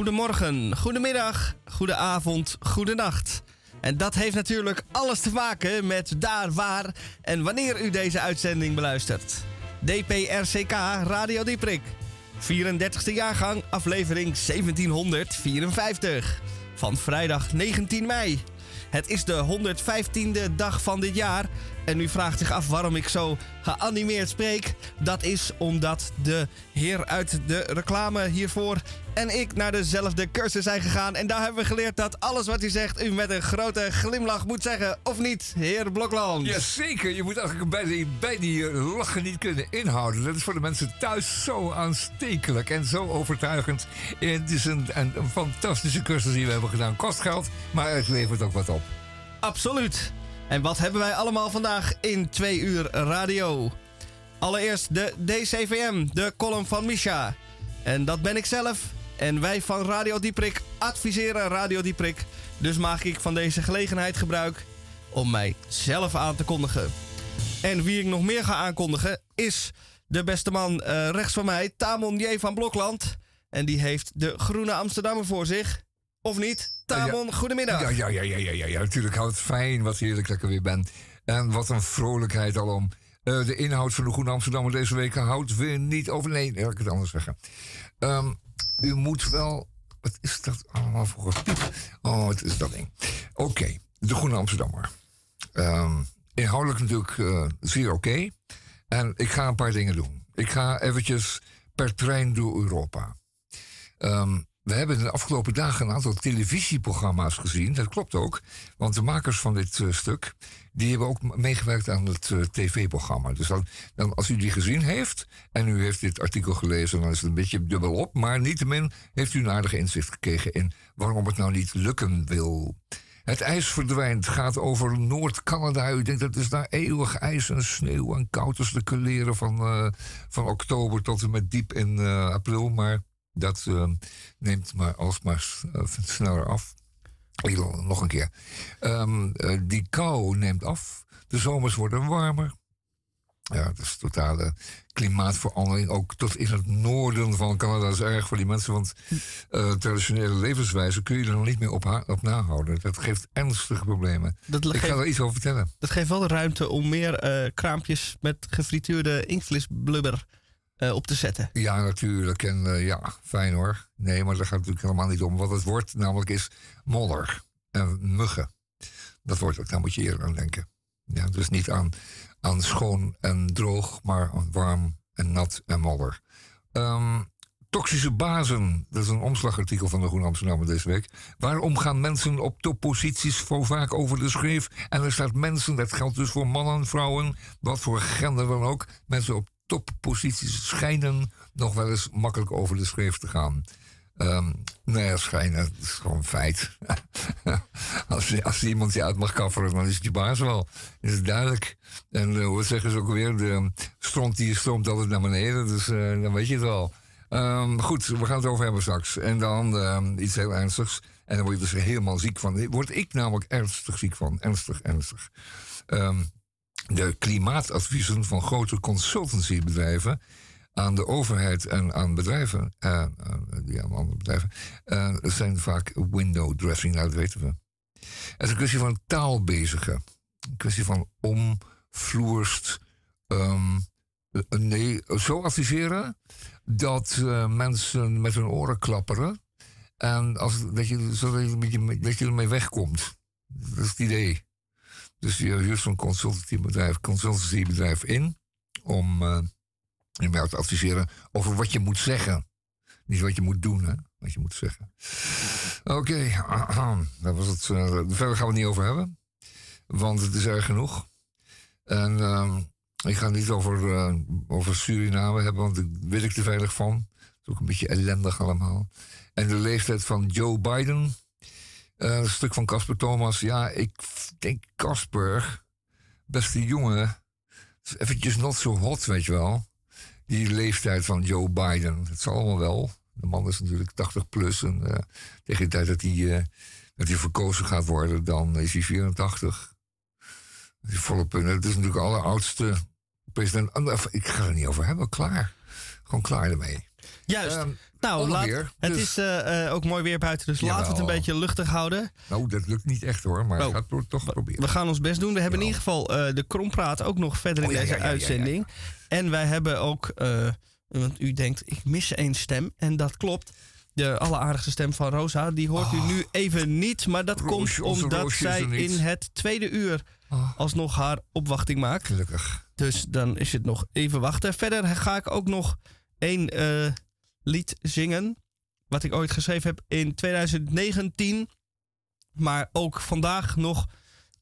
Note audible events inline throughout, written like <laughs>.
Goedemorgen, goedemiddag, goedenavond, goedenacht. En dat heeft natuurlijk alles te maken met daar, waar en wanneer u deze uitzending beluistert. DPRCK Radio Dieprik. 34e jaargang, aflevering 1754. Van vrijdag 19 mei. Het is de 115e dag van dit jaar. En u vraagt zich af waarom ik zo geanimeerd spreek. Dat is omdat de heer uit de reclame hiervoor en ik naar dezelfde cursus zijn gegaan. En daar hebben we geleerd dat alles wat u zegt u met een grote glimlach moet zeggen. Of niet, heer Blokland? Jazeker, je moet eigenlijk bij die, bij die lachen niet kunnen inhouden. Dat is voor de mensen thuis zo aanstekelijk en zo overtuigend. Het is een, een, een fantastische cursus die we hebben gedaan. Kost geld, maar het levert ook wat op. Absoluut. En wat hebben wij allemaal vandaag in twee uur radio? Allereerst de DCVM, de column van Misha. En dat ben ik zelf. En wij van Radio Dieprik adviseren Radio Dieprik. Dus maak ik van deze gelegenheid gebruik om mij zelf aan te kondigen. En wie ik nog meer ga aankondigen is de beste man uh, rechts van mij, Tamon J. van Blokland. En die heeft de Groene Amsterdammer voor zich. Of niet? Tamon, ja, goedemiddag. Ja, ja, ja, ja, ja, ja, ja. natuurlijk houdt het fijn wat heerlijk dat ik er weer ben. En wat een vrolijkheid alom. Uh, de inhoud van de Groene Amsterdammer deze week houdt weer niet over. Nee, laat ik het anders zeggen. Um, u moet wel. Wat is dat allemaal voor een piep? Oh, het is dat ding. Oké, okay, de Groene Amsterdammer. Um, inhoudelijk natuurlijk uh, zeer oké. Okay. En ik ga een paar dingen doen. Ik ga eventjes per trein door Europa. Um, we hebben de afgelopen dagen een aantal televisieprogramma's gezien. Dat klopt ook, want de makers van dit uh, stuk... die hebben ook meegewerkt aan het uh, tv-programma. Dus dan, dan, als u die gezien heeft en u heeft dit artikel gelezen... dan is het een beetje dubbel op. Maar niettemin heeft u een aardige inzicht gekregen... in waarom het nou niet lukken wil. Het ijs verdwijnt, gaat over Noord-Canada. U denkt dat is daar eeuwig ijs en sneeuw en koud als de kaleren van, uh, van oktober tot en met diep in april. Maar dat uh, neemt maar alsmaar uh, sneller af. Ik wil nog een keer. Um, uh, die kou neemt af. De zomers worden warmer. Ja, dat is totale klimaatverandering. Ook tot in het noorden van Canada is erg voor die mensen. Want traditionele levenswijze kun je er nog niet meer op, op nahouden. Dat geeft ernstige problemen. Dat Ik ga er iets over vertellen. Dat geeft wel ruimte om meer kraampjes met gefrituurde inktvisblubber uh, op te zetten. Ja, natuurlijk. En uh, ja, fijn hoor. Nee, maar dat gaat natuurlijk helemaal niet om. Wat het wordt namelijk is modder en muggen. Dat wordt het, daar moet je eerder aan denken. Ja, dus niet aan, aan schoon en droog, maar aan warm en nat en modder. Um, toxische bazen, dat is een omslagartikel van de Groene Amsterdammer deze week. Waarom gaan mensen op topposities voor vaak over de schreef? En er staat mensen, dat geldt dus voor mannen, vrouwen, wat voor gender dan ook. Mensen op topposities schijnen nog wel eens makkelijk over de schreef te gaan. Um, nou ja, schijnen, dat is gewoon feit. <laughs> als, als iemand je uit mag kafferen, dan is het baas wel. Is het duidelijk. En uh, wat zeggen ze ook weer? De stront die stroomt altijd naar beneden, dus uh, dan weet je het wel. Um, goed, we gaan het over hebben straks. En dan um, iets heel ernstigs. En dan word je dus helemaal ziek van. Word ik namelijk ernstig ziek van. Ernstig, ernstig. Um, de klimaatadviezen van grote consultancybedrijven aan de overheid en aan bedrijven, uh, die aan andere bedrijven, uh, zijn vaak window dressing, dat weten we. Het is een kwestie van taalbezigen. Een kwestie van omvloerst, um, nee, zo adviseren dat mensen met hun oren klapperen. En als, dat, je, zodat je, dat, je, dat je ermee wegkomt. Dat is het idee. Dus je huurt zo'n consultancybedrijf, consultancybedrijf in om uh, je te adviseren over wat je moet zeggen. Niet wat je moet doen, hè? Wat je moet zeggen. Oké, <clears throat> dat was het. Uh, verder gaan we het niet over hebben. Want het is erg genoeg. En uh, ik ga het niet over, over Suriname hebben, want daar weet ik te veilig van. Het is ook een beetje ellendig allemaal. En de leeftijd van Joe Biden uh, een stuk van Casper Thomas. Ja, ik denk Casper, beste jongen, eventjes not zo hot, weet je wel. Die leeftijd van Joe Biden. Het zal allemaal wel. De man is natuurlijk 80 plus. En uh, tegen de tijd dat hij, uh, dat hij verkozen gaat worden, dan is hij 84. Dat is volle punten. Het is natuurlijk de alleroudste president. Ik ga er niet over hebben, klaar. Gewoon klaar ermee. Juist. Ehm, nou, laat, het dus- is eh, eh, ook mooi weer buiten, dus laten we het een beetje luchtig houden. nou, dat lukt niet echt hoor, maar Oh. ik ga het toch proberen. We gaan ons best doen. We hebben in ieder geval eh, de Krompraat ook nog verder in Oh, ja, deze ja, ja, uitzending. En wij hebben ook, want u denkt, ik mis één stem. En dat klopt. De alleraardigste stem van Rosa, die hoort u nu even niet. Maar dat Ah. Roosje, komt omdat zij in het tweede uur Ah. alsnog haar opwachting maakt. Gelukkig. Dus dan is het nog even wachten. Verder ga ik ook nog één lied zingen. Wat ik ooit geschreven heb in 2019. Maar ook vandaag nog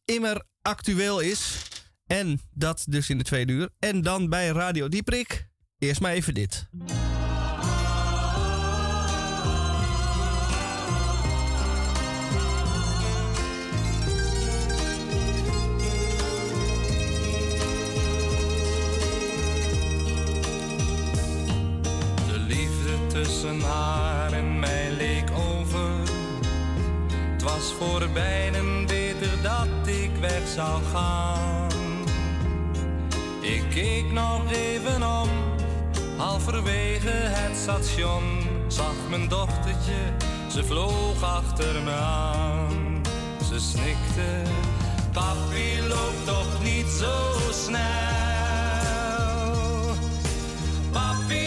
immer actueel is. En dat dus in de tweede uur. En dan bij Radio Dieprik. Eerst maar even dit. Tussen haar en mij leek over. Het was voor beiden beter dat ik weg zou gaan. Ik keek nog even om, halverwege het station. Zag mijn dochtertje, ze vloog achter me aan. Ze snikte, papi loopt toch niet zo snel. Papi,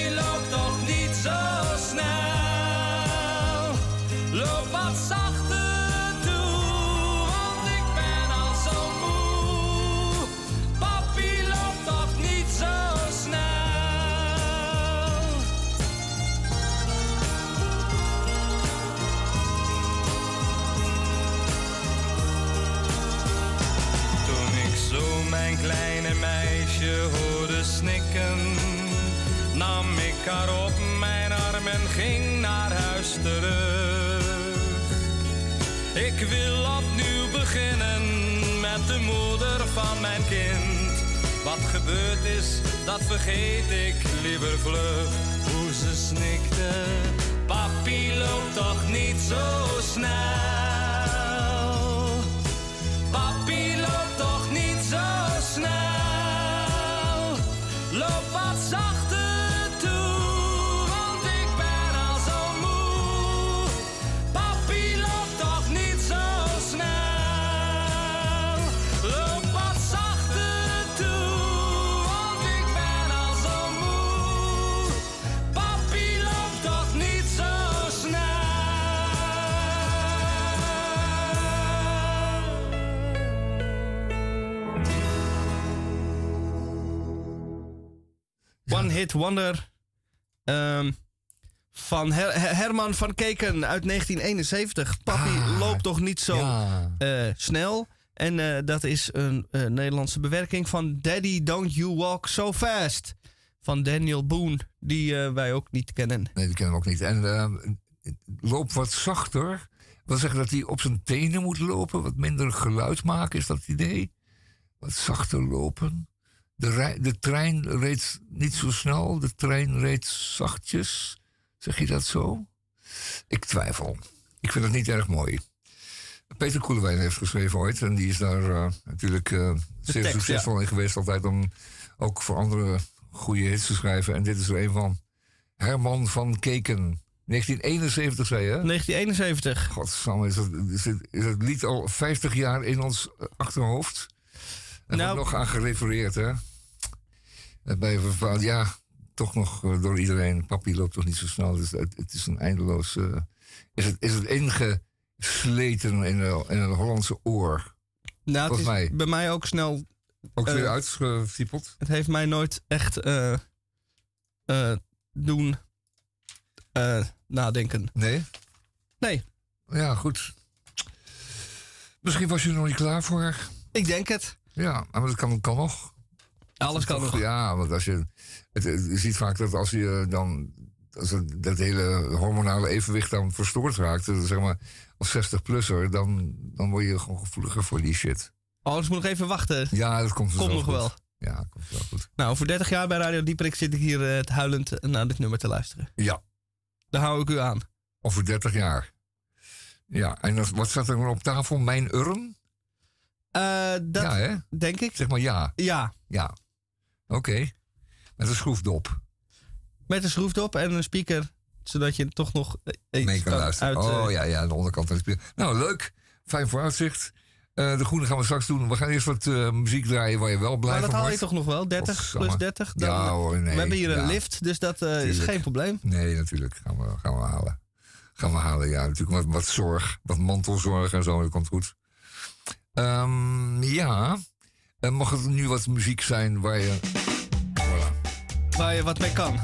ik haar op mijn arm en ging naar huis terug. Ik wil opnieuw beginnen met de moeder van mijn kind. Wat gebeurd is, dat vergeet ik liever vlug. Hoe ze snikte, papi loopt toch niet zo snel. One Hit Wonder. ehm, van Her- Her- Herman van Keken uit 1971. Papi Ah, loopt toch niet zo Ja. eh, snel. En eh, dat is een eh, Nederlandse bewerking van Daddy Don't You Walk So Fast. Van Daniel Boone, die wij ook niet kennen. Nee, die kennen we ook niet. En loop wat zachter. wil zeggen dat hij op zijn tenen moet lopen. Wat minder geluid maken, is dat het idee? Wat zachter lopen. De, de trein reed niet zo snel. De trein reed zachtjes. Zeg je dat zo? Ik twijfel. Ik vind het niet erg mooi. Peter Koelewijn heeft geschreven ooit. En die is daar eh, natuurlijk eh, zeer tekst, succesvol in geweest. Altijd om ook voor andere goede hits te schrijven. En dit is er een van. Herman van Keken. 1971 zei je? hè? 1971. Godsamme, is het, is, het, is het lied al 50 jaar in ons achterhoofd? En Nou- nog aan gerefereerd, hè? En bij bepaald, ja, toch nog eh, door iedereen. Papi loopt toch niet zo snel. Dus het, het is een eindeloos. eh, is, het, is het ingesleten in, een- in een Hollandse oor? Nou, het is mij. bij mij ook snel. Ook Eh, weer uitgefiepeld? Het heeft mij nooit echt eh, eh, doen eh, nadenken. Nee? Nee, Ja, goed. Misschien was je er nog niet klaar voor. ik denk het. Ja, maar dat kan, kan nog. Alles kan nog. Ja, want als je, het, je ziet vaak dat als je dan als het, dat hele hormonale evenwicht dan verstoord raakt, zeg maar als 60-plusser, dan, dan word je gewoon gevoeliger voor die shit. Oh, dus moet nog even wachten. Ja, dat komt dus Komt nog goed. wel. Ja, komt wel goed. Nou, voor 30 jaar bij Radio Dieperik zit ik hier eh, het huilend naar dit nummer te luisteren. Ja, Daar hou ik u aan. over 30 jaar. Ja, en dat, wat staat er dan op tafel? Mijn urn? Eh, dat Ja, hè? denk ik. Zeg maar ja. Ja. Ja. Oké. Met een schroefdop. Met een schroefdop en een speaker. Zodat je toch nog iets mee kan luisteren. uit, oh eh, ja, ja, aan de onderkant van de speaker. Nou, leuk. Fijn vooruitzicht. Eh, de groene gaan we straks doen. We gaan eerst wat eh, muziek draaien waar je wel blij Maar dat van haal je wordt. toch nog wel? 30 Godsamme. plus 30? Dan, Ja hoor, nee. we hebben hier een ja. lift, dus dat eh, is geen probleem. Nee, natuurlijk. Gaan we, gaan we halen. Gaan we halen, ja. Natuurlijk wat, wat zorg. Wat mantelzorg en zo. Dat komt goed. Ehm, ja. En mag het nu wat muziek zijn waar je... Voilà. Waar je wat mee kan.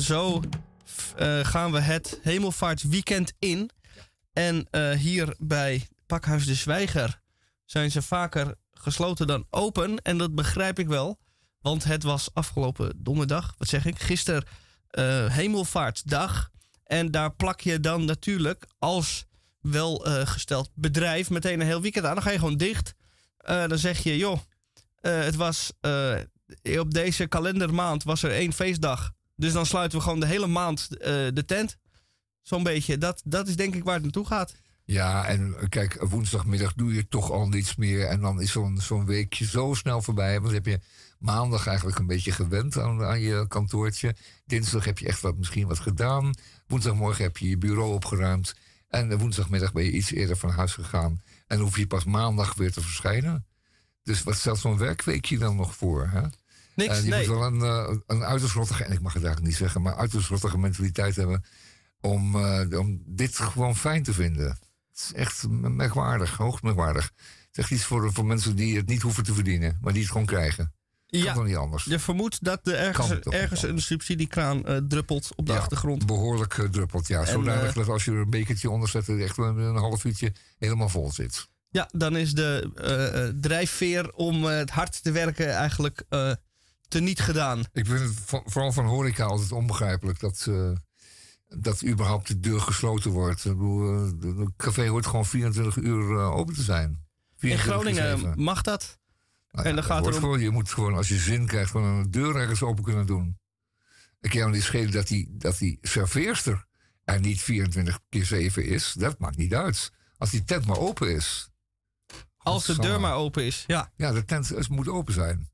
Zo eh, gaan we het hemelvaartsweekend in. En eh, hier bij Pakhuis de Zwijger zijn ze vaker gesloten dan open. En dat begrijp ik wel. Want het was afgelopen donderdag, wat zeg ik, gisteren eh, hemelvaartsdag. En daar plak je dan natuurlijk als welgesteld bedrijf meteen een heel weekend aan. Dan ga je gewoon dicht. Dan zeg je, joh, het was op deze kalendermaand was er één feestdag. Dus dan sluiten we gewoon de hele maand eh, de tent. Zo'n beetje. Dat, dat is denk ik waar het naartoe gaat. Ja, en eh, kijk, woensdagmiddag doe je toch al niets meer. En dan is zo'n zo'n weekje zo snel voorbij. Want dan heb je maandag eigenlijk een beetje gewend aan, aan je kantoortje. Dinsdag heb je echt wat, misschien wat gedaan. Woensdagmorgen heb je je bureau opgeruimd. En eh, woensdagmiddag ben je iets eerder van huis gegaan. En hoef je pas maandag weer te verschijnen. Dus wat stelt zo'n werkweekje dan nog voor? Hè? Niks, En je nee. moet wel een, eh, een uiterst rottige, en ik mag het eigenlijk niet zeggen, maar uiterst rottige mentaliteit hebben om, eh, om dit gewoon fijn te vinden. Het is echt merkwaardig, hoogst merkwaardig. Het is echt iets voor, voor mensen die het niet hoeven te verdienen, maar die het gewoon krijgen. Kan Ja, niet anders? je vermoedt dat er ergens, een subsidiekraan eh, druppelt op de Ja, achtergrond. Behoorlijk eh, druppelt, ja. Zodanig eh, dat als je er een bekertje onder zet, het echt een half uurtje helemaal vol zit. Ja, dan is de eh, eh, drijfveer om eh, het hard te werken eigenlijk eh teniet gedaan. Ik vind het van- vooral van horeca altijd onbegrijpelijk dat, eh, dat überhaupt de deur gesloten wordt. Ik bedoel, eh, een café hoort gewoon 24 uur eh, open te zijn. In 24 uur Groningen mag dat. Nou en dan gaat erom- gewoon, je moet gewoon, als je zin krijgt, gewoon een deur ergens open kunnen doen. Ik kan me niet schelen dat die, dat die serveerster er niet 24 keer 7 is. Dat maakt niet uit. Als die tent maar open is. Als de deur maar open is. Ja, Ja, de tent moet open zijn.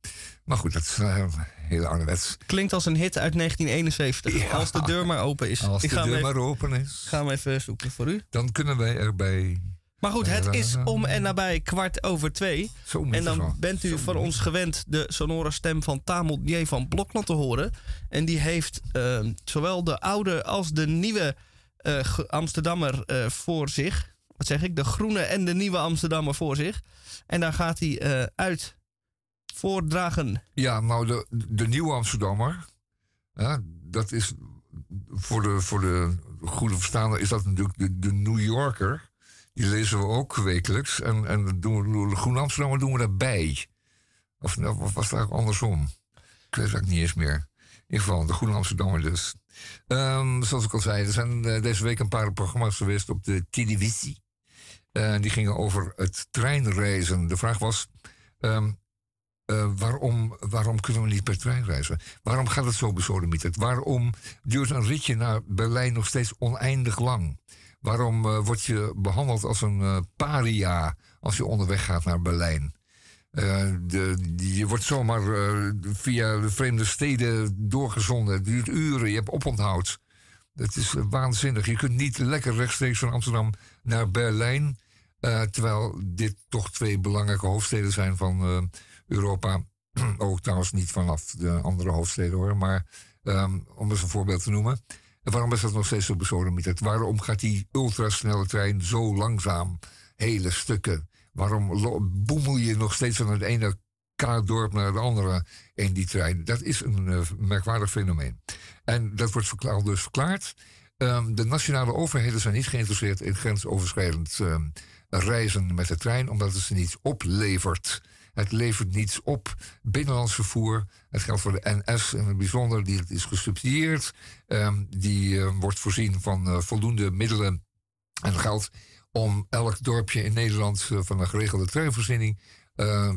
Maar goed, dat is eh, heel ouderwets. klinkt als een hit uit 1971. Ja. Als de deur maar open is. Als ik de deur even, maar open is, ga hem even zoeken voor u. dan kunnen wij erbij. Maar goed, het is om en nabij kwart over twee. Zo En dan bent u van ons gewend de sonore stem van Tamel J. van Blokland te horen. En die heeft eh, zowel de oude als de nieuwe eh, Amsterdammer eh, voor zich. Wat zeg ik? De groene en de nieuwe Amsterdammer voor zich. En daar gaat hij eh, uit voordragen. Ja, nou, de, de nieuwe Amsterdammer. Ja, dat is voor de, voor de goede verstaander is dat natuurlijk de, de New Yorker. Die lezen we ook wekelijks. En, en doen we, de Groene Amsterdammer doen we daarbij. Of, of was het andersom? Ik weet het niet eens meer. In ieder geval, de Groene Amsterdammer dus. Ehm, zoals ik al zei, er zijn eh, deze week een paar programma's geweest op de televisie. Eh, die gingen over het treinreizen. De vraag was, ehm, eh, waarom, waarom kunnen we niet per trein reizen? Waarom gaat het zo besodemieterd? Waarom duurt een ritje naar Berlijn nog steeds oneindig lang? Waarom eh, word je behandeld als een eh, paria als je onderweg gaat naar Berlijn? De, je wordt zomaar via de vreemde steden doorgezonden. Het duurt uren, je hebt oponthoud. Het is waanzinnig. Je kunt niet lekker rechtstreeks van Amsterdam naar Berlijn. terwijl dit toch twee belangrijke hoofdsteden zijn van Europa. <clears throat> Ook trouwens niet vanaf de andere hoofdsteden hoor. Maar ehm, om eens een voorbeeld te noemen. En waarom is dat nog steeds zo besodemieterd? Waarom gaat die ultrasnelle trein zo langzaam? Hele stukken. Waarom boemel je nog steeds van het ene kaartdorp naar het andere in die trein? Dat is een eh, merkwaardig fenomeen. En dat wordt dus verklaard. Ehm, de nationale overheden zijn niet geïnteresseerd in grensoverschrijdend ehm, reizen met de trein, omdat het ze niets oplevert. Het levert niets op. Binnenlands vervoer, het geldt voor de NS in het bijzonder, die is gesubsidieerd. Ehm, die eh, wordt voorzien van eh, voldoende middelen en geld om elk dorpje in Nederland eh, van een geregelde treinvoorziening eh,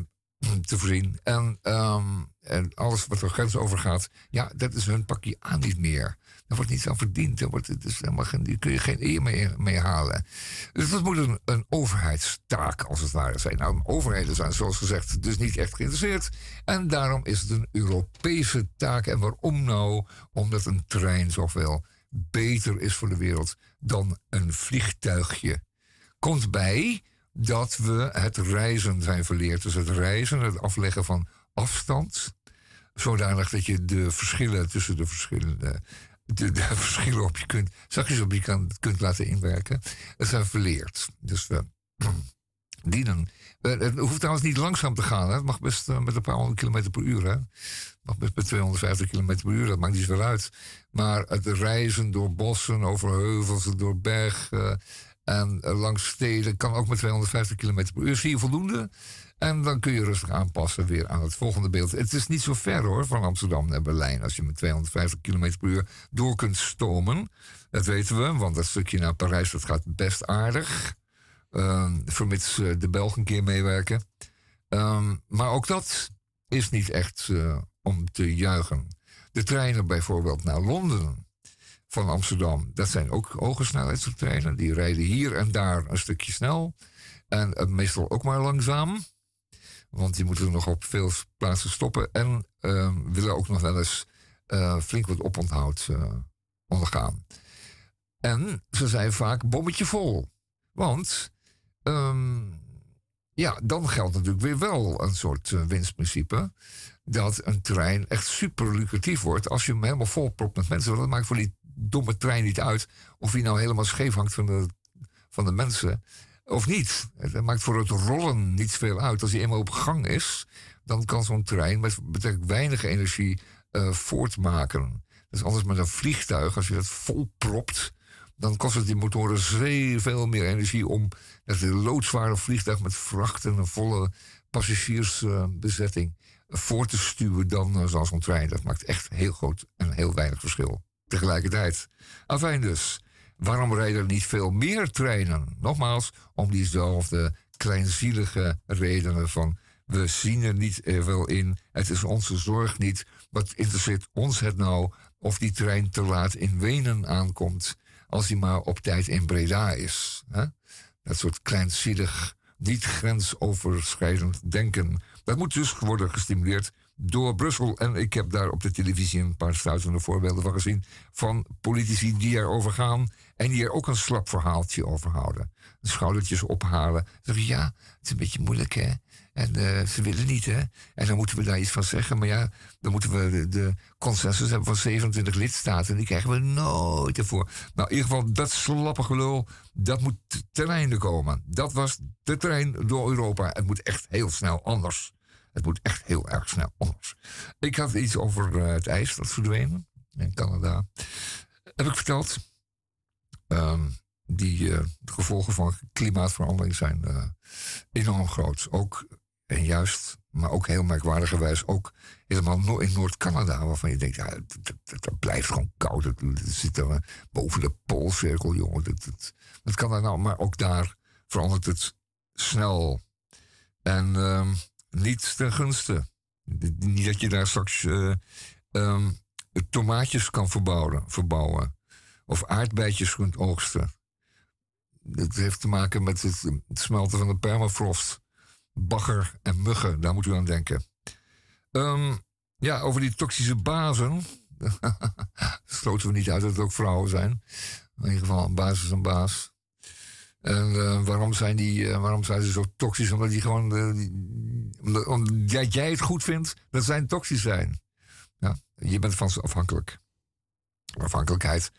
te voorzien. En, ehm, en alles wat er grens over gaat, ja, dat is hun pakje aan niet meer. Daar wordt niets aan verdiend. Daar wordt, is helemaal kun je geen eer mee halen. Dus dat moet een, een overheidstaak, als het ware, zijn. Nou, overheden zijn, zoals gezegd, dus niet echt geïnteresseerd. En daarom is het een Europese taak. En waarom nou? Omdat een trein zoveel beter is voor de wereld dan een vliegtuigje. Komt bij dat we het reizen zijn verleerd. Dus het reizen, het afleggen van afstand. Zodanig dat je de verschillen tussen de verschillende. De, de <laughs> verschillen op je kunt, zachtjes op je kan, kunt laten inwerken. Het zijn verleerd. Dus we <clears throat> dienen Eh, het hoeft trouwens niet langzaam te gaan. Hè. Het mag best eh, met een paar honderd kilometer per uur. Hè. Mag best met 250 kilometer per uur. Dat maakt niet zoveel uit. Maar het reizen door bossen, over heuvels, door bergen en eh, langs steden kan ook met 250 kilometer per uur. Zie je voldoende? En dan kun je rustig aanpassen weer aan het volgende beeld. Het is niet zo ver hoor, van Amsterdam naar Berlijn. Als je met 250 km per uur door kunt stomen. Dat weten we, want dat stukje naar Parijs dat gaat best aardig. Ehm, vermits eh, de Belgen een keer meewerken. Ehm, maar ook dat is niet echt eh, om te juichen. De treinen bijvoorbeeld naar Londen van Amsterdam, dat zijn ook hoge snelheidstreinen. Die rijden hier en daar een stukje snel. En eh, meestal ook maar langzaam. Want die moeten nog op veel plaatsen stoppen. En ehm, willen ook nog wel eens eh, flink wat oponthoud eh, ondergaan. En ze zijn vaak bommetje vol. Want ehm, ja, dan geldt natuurlijk weer wel een soort eh, winstprincipe. Dat een trein echt super lucratief wordt als je hem helemaal vol propt met mensen. Want dat maakt voor die domme trein niet uit of hij nou helemaal scheef hangt van de, van de mensen of niet. Het maakt voor het rollen niet veel uit. Als hij eenmaal op gang is, dan kan zo'n trein met betrekkelijk weinig energie eh, voortmaken. Dus anders met een vliegtuig, als je dat vol propt, dan kost het die motoren zeer veel meer energie om dat loodzware vliegtuig met vracht en een volle passagiersbezetting voor te stuwen dan uh, zoals een trein. Dat maakt echt heel groot en heel weinig verschil tegelijkertijd. Afijn dus, waarom rijden er niet veel meer treinen? Nogmaals, om diezelfde kleinzielige redenen van we zien er niet eh, wel in, het is onze zorg niet. Wat interesseert ons het nou of die trein te laat in Wenen aankomt, als die maar op tijd in Breda is? Hè? Dat soort kleinzielig, niet grensoverschrijdend denken. Dat moet dus worden gestimuleerd door Brussel. En ik heb daar op de televisie een paar stuitende voorbeelden van gezien. Van politici die erover gaan en die er ook een slap verhaaltje over houden. De schoudertjes ophalen. Zeggen ja, het is een beetje moeilijk hè. En uh, ze willen niet hè. En dan moeten we daar iets van zeggen. Maar ja, dan moeten we de, consensus hebben van 27 lidstaten. En die krijgen we nooit ervoor. Nou, in ieder geval, dat slappe gelul, dat moet ten einde komen. Dat was de trein door Europa. Het moet echt heel snel anders. Het moet echt heel erg snel anders. Ik had iets over uh, het ijs dat verdwenen in Canada. Heb ik verteld. Um, die uh, de gevolgen van klimaatverandering zijn uh, enorm groot. Ook en juist, maar ook heel merkwaardigerwijs, ook helemaal in Noord-Canada, waarvan je denkt, ja, het, blijft gewoon koud. Het, zit er boven de poolcirkel, jongen. Dat, dat, dat kan daar nou, maar ook daar verandert het snel. En um, niet ten gunste. Niet dat je daar straks um, tomaatjes kan verbouwen, verbouwen. Of aardbeidjes kunt oogsten. Dat heeft te maken met het, smelten van de permafrost. Bagger en muggen, daar moet u aan denken. Um, ja, over die toxische bazen. <laughs> Sloten we niet uit dat het ook vrouwen zijn. In ieder geval, een baas is een baas. En uh, waarom, zijn die, uh, waarom zijn ze zo toxisch? Omdat die gewoon. Uh, die, omdat jij het goed vindt dat zij toxisch zijn. Ja, je bent van ze afhankelijk. Afhankelijkheid,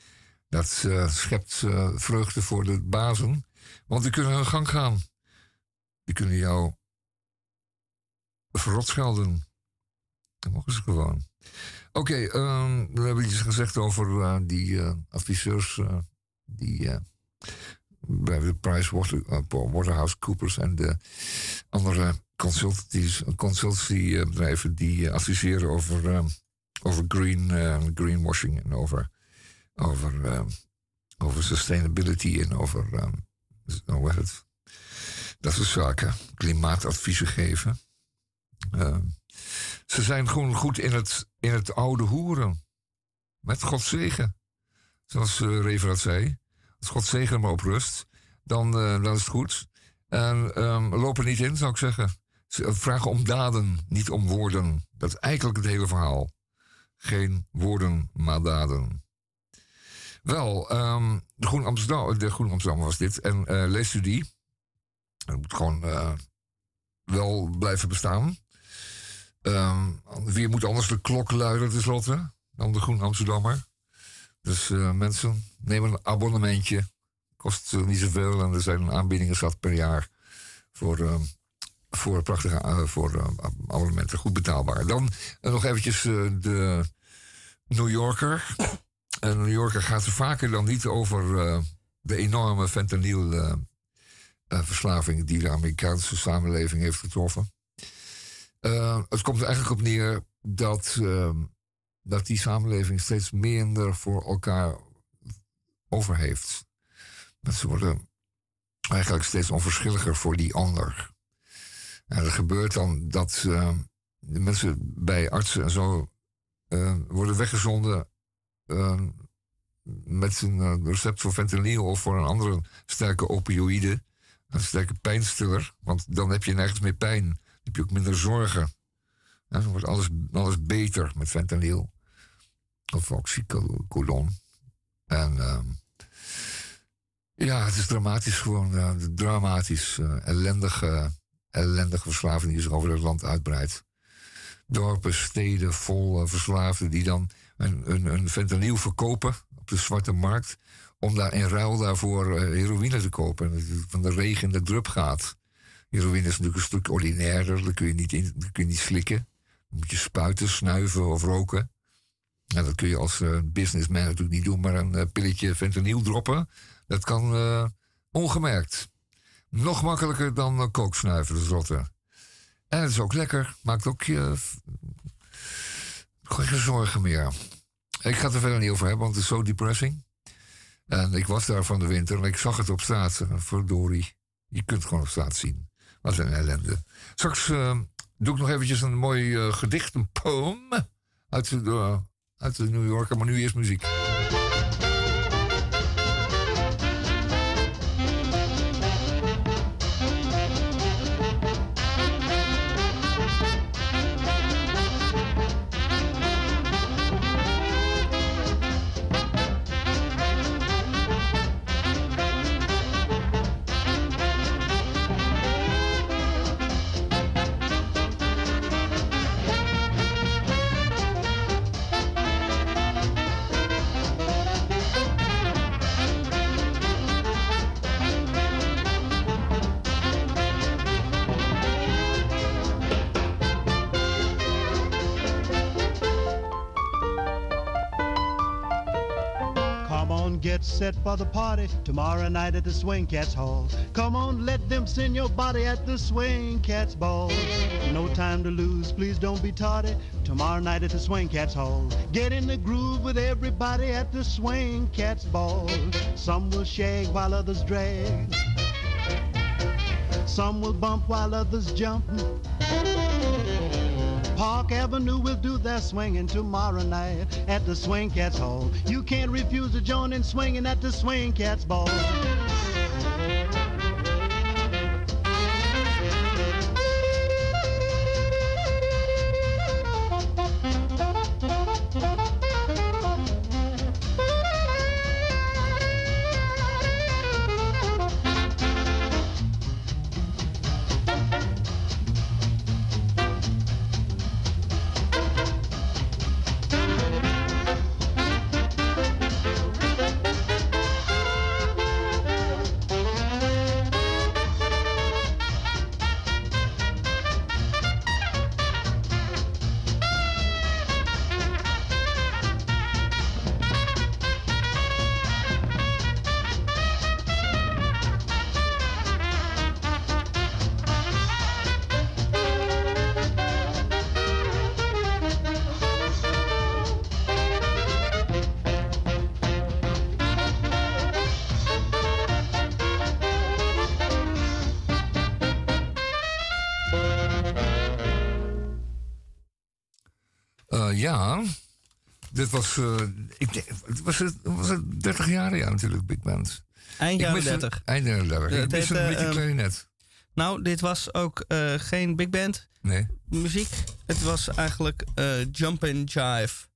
dat schept vreugde voor de bazen. Want die kunnen hun gang gaan. Die kunnen jou verrot schelden. Dat mogen ze gewoon. Oké, um, we hebben iets gezegd over die adviseurs. die bij de Price Waterhouse Coopers en de andere consultancybedrijven die adviseren over, over green, greenwashing en over, over, over sustainability en over heet het? dat soort zaken. Klimaatadviezen geven. ze zijn gewoon goed in het, in het oude hoeren. Met Gods zegen. Zoals uh, Reverend zei. Als God zegen maar op rust, dan, uh, dan is het goed. En um, niet in, zou ik zeggen. Vragen om daden, niet om woorden. Dat is eigenlijk het hele verhaal. Geen woorden, maar daden. Wel, um, de Groen Amsterdam, de Groen Amsterdam was dit. En uh, leest u die? Het moet gewoon uh, wel blijven bestaan. Um, wie moet anders de klok luiden tenslotte dan de Groen Amsterdammer? Dus uh, mensen, neem een abonnementje. Kost niet zoveel en er zijn aanbiedingen zat per jaar voor uh, voor prachtige eh, voor, eh, abonnementen goed betaalbaar. Dan eh, nog eventjes eh, de New Yorker. En New Yorker gaat er vaker dan niet over eh, de enorme fentanyl eh, eh, die de Amerikaanse samenleving heeft getroffen. Het komt er eigenlijk op neer dat, eh, dat die samenleving steeds minder voor elkaar over heeft. Mensen worden eigenlijk steeds onverschilliger voor die ander. En er gebeurt dan dat eh, de mensen bij artsen en zo worden weggezonden met een eh, recept voor fentanyl of voor een andere sterke opioïde, een sterke pijnstiller. Want dan heb je nergens meer pijn. Dan heb je ook minder zorgen. En dan wordt alles, alles beter met fentanyl. Of oxycodon. En ehm, ja, het is dramatisch gewoon. eh, dramatisch. eh, ellendige, ellendige verslaving die zich over het land uitbreidt. Dorpen, steden vol verslaafden die dan een, een, fentanyl verkopen op de zwarte markt. Om daar in ruil daarvoor eh, heroïne te kopen. En van de regen in de drup gaat. Heroïne is natuurlijk een stuk ordinairder. Dat kun je niet, in, kun je niet slikken. Dan moet je spuiten, snuiven of roken. En dat kun je als eh, businessman natuurlijk niet doen. Maar een eh, pilletje fentanyl droppen, dat kan ongemerkt. Nog makkelijker dan kooksnuiven, rotte. En het is ook lekker. Maakt ook je... geen zorgen meer. Ik ga het er verder niet over hebben, want het is zo depressing. En ik was daar van de winter en ik zag het op straat. Verdorie. Je kunt het gewoon op straat zien. Wat een ellende. Straks eh, doe ik nog eventjes een mooi eh, gedicht, een poem. Uit de, eh, uit de New Yorker, maar nu eerst muziek. For the party tomorrow night at the Swing Cats Hall. Come on, let them send your body at the Swing Cats Ball. No time to lose, please don't be tardy. Tomorrow night at the Swing Cats Hall. Get in the groove with everybody at the Swing Cats Ball. Some will shake while others drag. Some will bump while others jump. Park Avenue will do their swinging tomorrow night at the Swing Cats Hall. You can't refuse to join in swinging at the Swing Cats Ball. Was, eh, ik denk, was het, was het 30 jaar ja natuurlijk, Big Band. Eind jaren mis een- 30. Eind jaren 30. Ja, Ik heet, een eh, beetje ehm, klarinet. Nou, dit was ook eh, geen big band Nee. muziek. Het was eigenlijk jump and jive.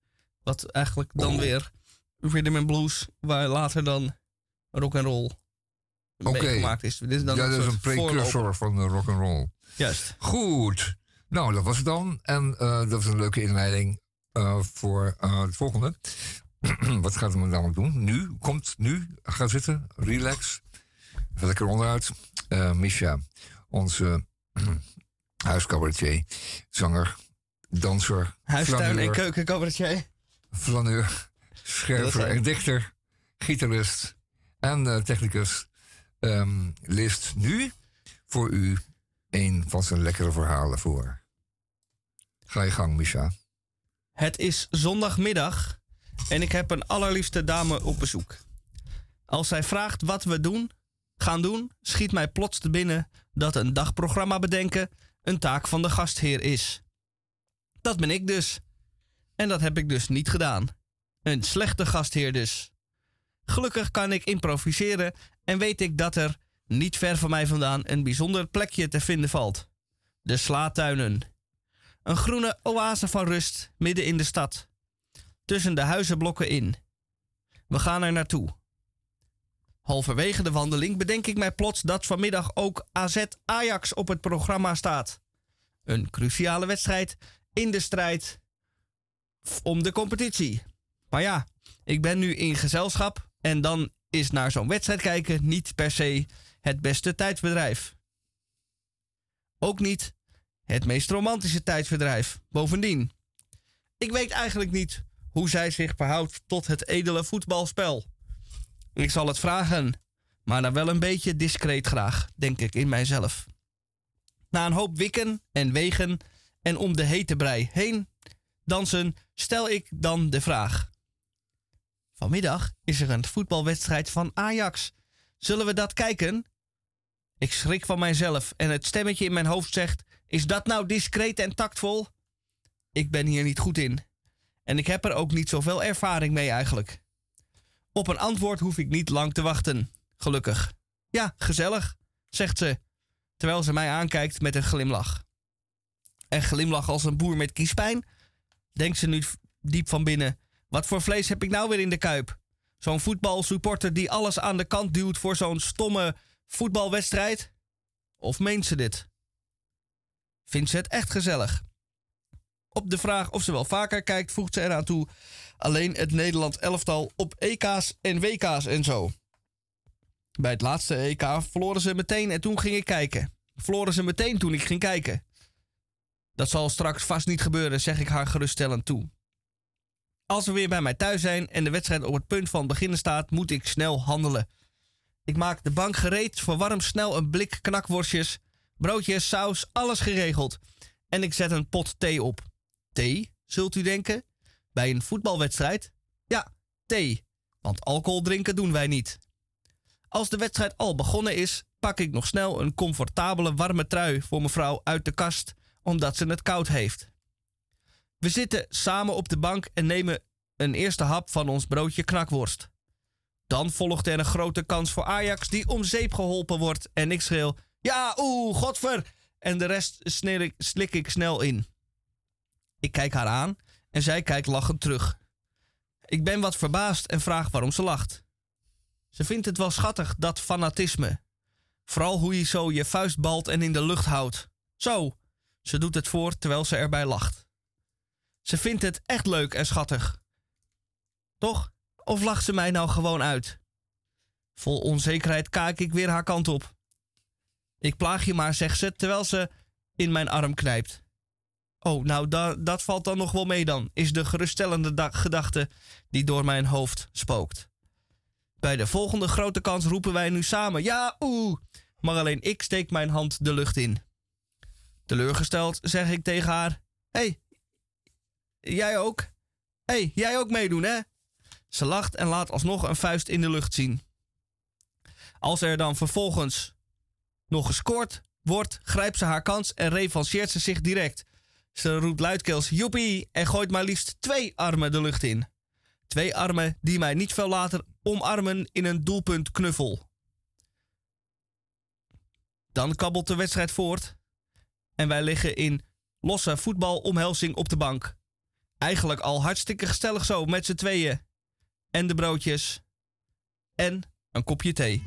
Wat eigenlijk dan Oh. weer rhythm and blues, waar later dan rock and roll Oké. meegemaakt is. Dit is dan ja, dat is een precursor van de rock and roll. Juist. Goed. Nou, dat was het dan. En dat was een leuke inleiding eh, voor eh, het volgende. <clears throat> Wat gaat we namelijk doen? Nu, komt nu, ga zitten, relax. Even lekker onderuit. Eh Misha, onze <clears throat> huiscabaretier, zanger, danser, Huistuin en keukencabaretier. flaneur, scherver en dichter, gitarist en eh, technicus. ehm leest nu voor u een van zijn lekkere verhalen voor. Ga je gang, Misha. Het is zondagmiddag en ik heb een allerliefste dame op bezoek. Als zij vraagt wat we doen, gaan doen, schiet mij plots te binnen dat een dagprogramma bedenken een taak van de gastheer is. Dat ben ik dus. En dat heb ik dus niet gedaan. Een slechte gastheer dus. Gelukkig kan ik improviseren en weet ik dat er niet ver van mij vandaan een bijzonder plekje te vinden valt. De Slaatuinen. Een groene oase van rust midden in de stad. Tussen de huizenblokken in. We gaan er naartoe. Halverwege de wandeling bedenk ik mij plots dat vanmiddag ook AZ Ajax op het programma staat. Een cruciale wedstrijd in de strijd om de competitie. Maar ja, ik ben nu in gezelschap en dan is naar zo'n wedstrijd kijken niet per se het beste tijdsbedrijf. Ook niet het meest romantische tijdsverdrijf. Bovendien, ik weet eigenlijk niet hoe zij zich verhoudt tot het edele voetbalspel. Ik zal het vragen, maar dan wel een beetje discreet graag, denk ik in mijzelf. Na een hoop wikken en wegen en om de hete brei heen dansen, stel ik dan de vraag. Vanmiddag is er een voetbalwedstrijd van Ajax. Zullen we dat kijken? Ik schrik van mijzelf en het stemmetje in mijn hoofd zegt: Is dat nou discreet en tactvol? Ik ben hier niet goed in. En ik heb er ook niet zoveel ervaring mee eigenlijk. Op een antwoord hoef ik niet lang te wachten. Gelukkig. Ja, gezellig, zegt ze, terwijl ze mij aankijkt met een glimlach. En glimlach als een boer met kiespijn? Denkt ze nu diep van binnen. Wat voor vlees heb ik nou weer in de kuip? Zo'n voetbalsupporter die alles aan de kant duwt voor zo'n stomme voetbalwedstrijd? Of meent ze dit? Vindt ze het echt gezellig? Op de vraag of ze wel vaker kijkt, voegt ze eraan toe: alleen het Nederlands elftal op EK's en WK's en zo. Bij het laatste EK verloren ze meteen en toen ging ik kijken. Verloren ze meteen toen ik ging kijken. Dat zal straks vast niet gebeuren, zeg ik haar geruststellend toe. Als we weer bij mij thuis zijn en de wedstrijd op het punt van beginnen staat, moet ik snel handelen. Ik maak de bank gereed, verwarm snel een blik knakworstjes, broodjes, saus, alles geregeld. En ik zet een pot thee op. Thee, zult u denken? Bij een voetbalwedstrijd? Ja, thee. Want alcohol drinken doen wij niet. Als de wedstrijd al begonnen is, pak ik nog snel een comfortabele warme trui voor mevrouw uit de kast, omdat ze het koud heeft. We zitten samen op de bank en nemen een eerste hap van ons broodje knakworst. Dan volgt er een grote kans voor Ajax die om zeep geholpen wordt en ik schreeuw: Ja, oeh, godver! En de rest slik ik snel in. Ik kijk haar aan en zij kijkt lachend terug. Ik ben wat verbaasd en vraag waarom ze lacht. Ze vindt het wel schattig, dat fanatisme. Vooral hoe je zo je vuist balt en in de lucht houdt. Zo, ze doet het voor terwijl ze erbij lacht. Ze vindt het echt leuk en schattig. Toch? Of lacht ze mij nou gewoon uit? Vol onzekerheid kijk ik weer haar kant op. Ik plaag je maar, zegt ze, terwijl ze in mijn arm knijpt. Oh, nou, da- dat valt dan nog wel mee dan, is de geruststellende da- gedachte die door mijn hoofd spookt. Bij de volgende grote kans roepen wij nu samen, ja, oeh, maar alleen ik steek mijn hand de lucht in. Teleurgesteld zeg ik tegen haar, hey, jij ook? hey, jij ook meedoen, hè? Ze lacht en laat alsnog een vuist in de lucht zien. Als er dan vervolgens nog gescoord wordt, grijpt ze haar kans en revancheert ze zich direct. Ze roept luidkeels joepie en gooit maar liefst twee armen de lucht in. Twee armen die mij niet veel later omarmen in een doelpunt knuffel. Dan kabbelt de wedstrijd voort en wij liggen in losse voetbalomhelzing op de bank. Eigenlijk al hartstikke gezellig zo met z'n tweeën. En de broodjes. En een kopje thee.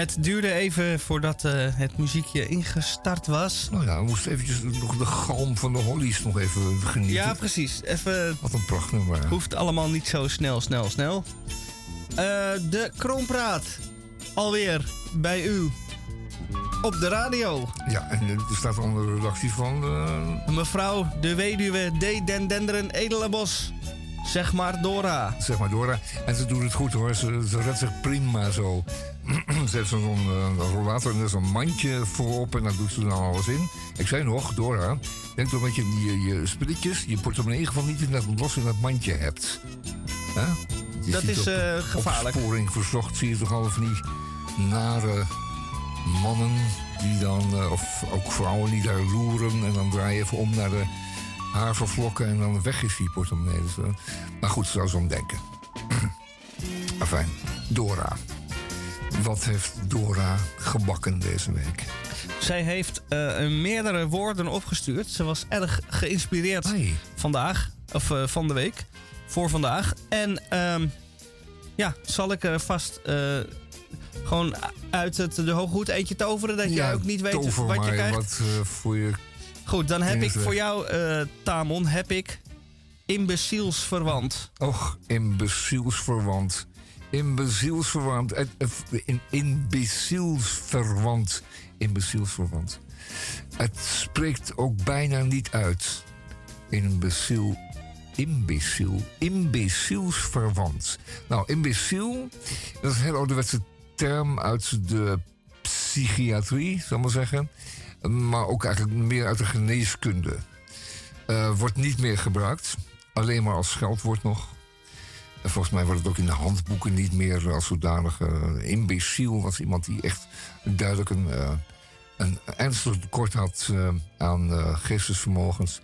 Het duurde even voordat eh, het muziekje ingestart was. Nou ja, we moesten eventjes nog de galm van de hollies nog even genieten. Ja, precies. Even, Wat een prachtnummer. hoeft allemaal niet zo snel, snel, snel. Eh, de Kroonpraat. Alweer bij u. Op de radio. Ja, en er staat onder de redactie van... eh, Mevrouw de weduwe D. Den Denderen Edelenbos. Zeg maar Dora. zeg maar Dora. En ze doet het goed hoor. Ze, ze redt zich prima zo. Ze heeft zo'n eh, rollator en er is een mandje voorop en daar doet ze dan alles in. Ik zei nog, Dora, denk toch dat je je, je spulletjes, je portemonnee geval niet in dat, los in dat mandje hebt. Je Dat is, op- eh, gevaarlijk. Opsporing verzocht zie je toch al van die nare mannen die dan, eh, of ook vrouwen die daar loeren en dan draai je even om naar de havervlokken en dan weg is die portemonnee. Dus, maar goed, zou ze om denken. Enfin, Dora. Wat heeft Dora gebakken deze week? Zij heeft eh, meerdere woorden opgestuurd. Ze was erg geïnspireerd vandaag, of eh, van de week, voor vandaag. En ehm, ja, zal ik er vast eh, gewoon uit het, de hooghoed eentje toveren, dat jij ook niet weet wat je krijgt? Wat voor je... Goed, dan heb ik voor jou, Tamon, heb ik imbecielsverwant. Och, imbecielsverwant. Imbecielsverwant. eh, eh, In, imbecielsverwant. Imbecielsverwant. Het spreekt ook bijna niet uit. Imbeciel. Imbeciel. Imbecielsverwant. Nou, imbeciel, dat is een heel ouderwetse term uit de psychiatrie, zal ik maar zeggen. Maar ook eigenlijk meer uit de geneeskunde. Eh, wordt niet meer gebruikt. Alleen maar als scheldwoord nog. En volgens mij wordt het ook in de handboeken niet meer als zodanig. eh imbeciel was iemand die echt duidelijk een, eh, een ernstig tekort had eh, aan eh, geestesvermogens.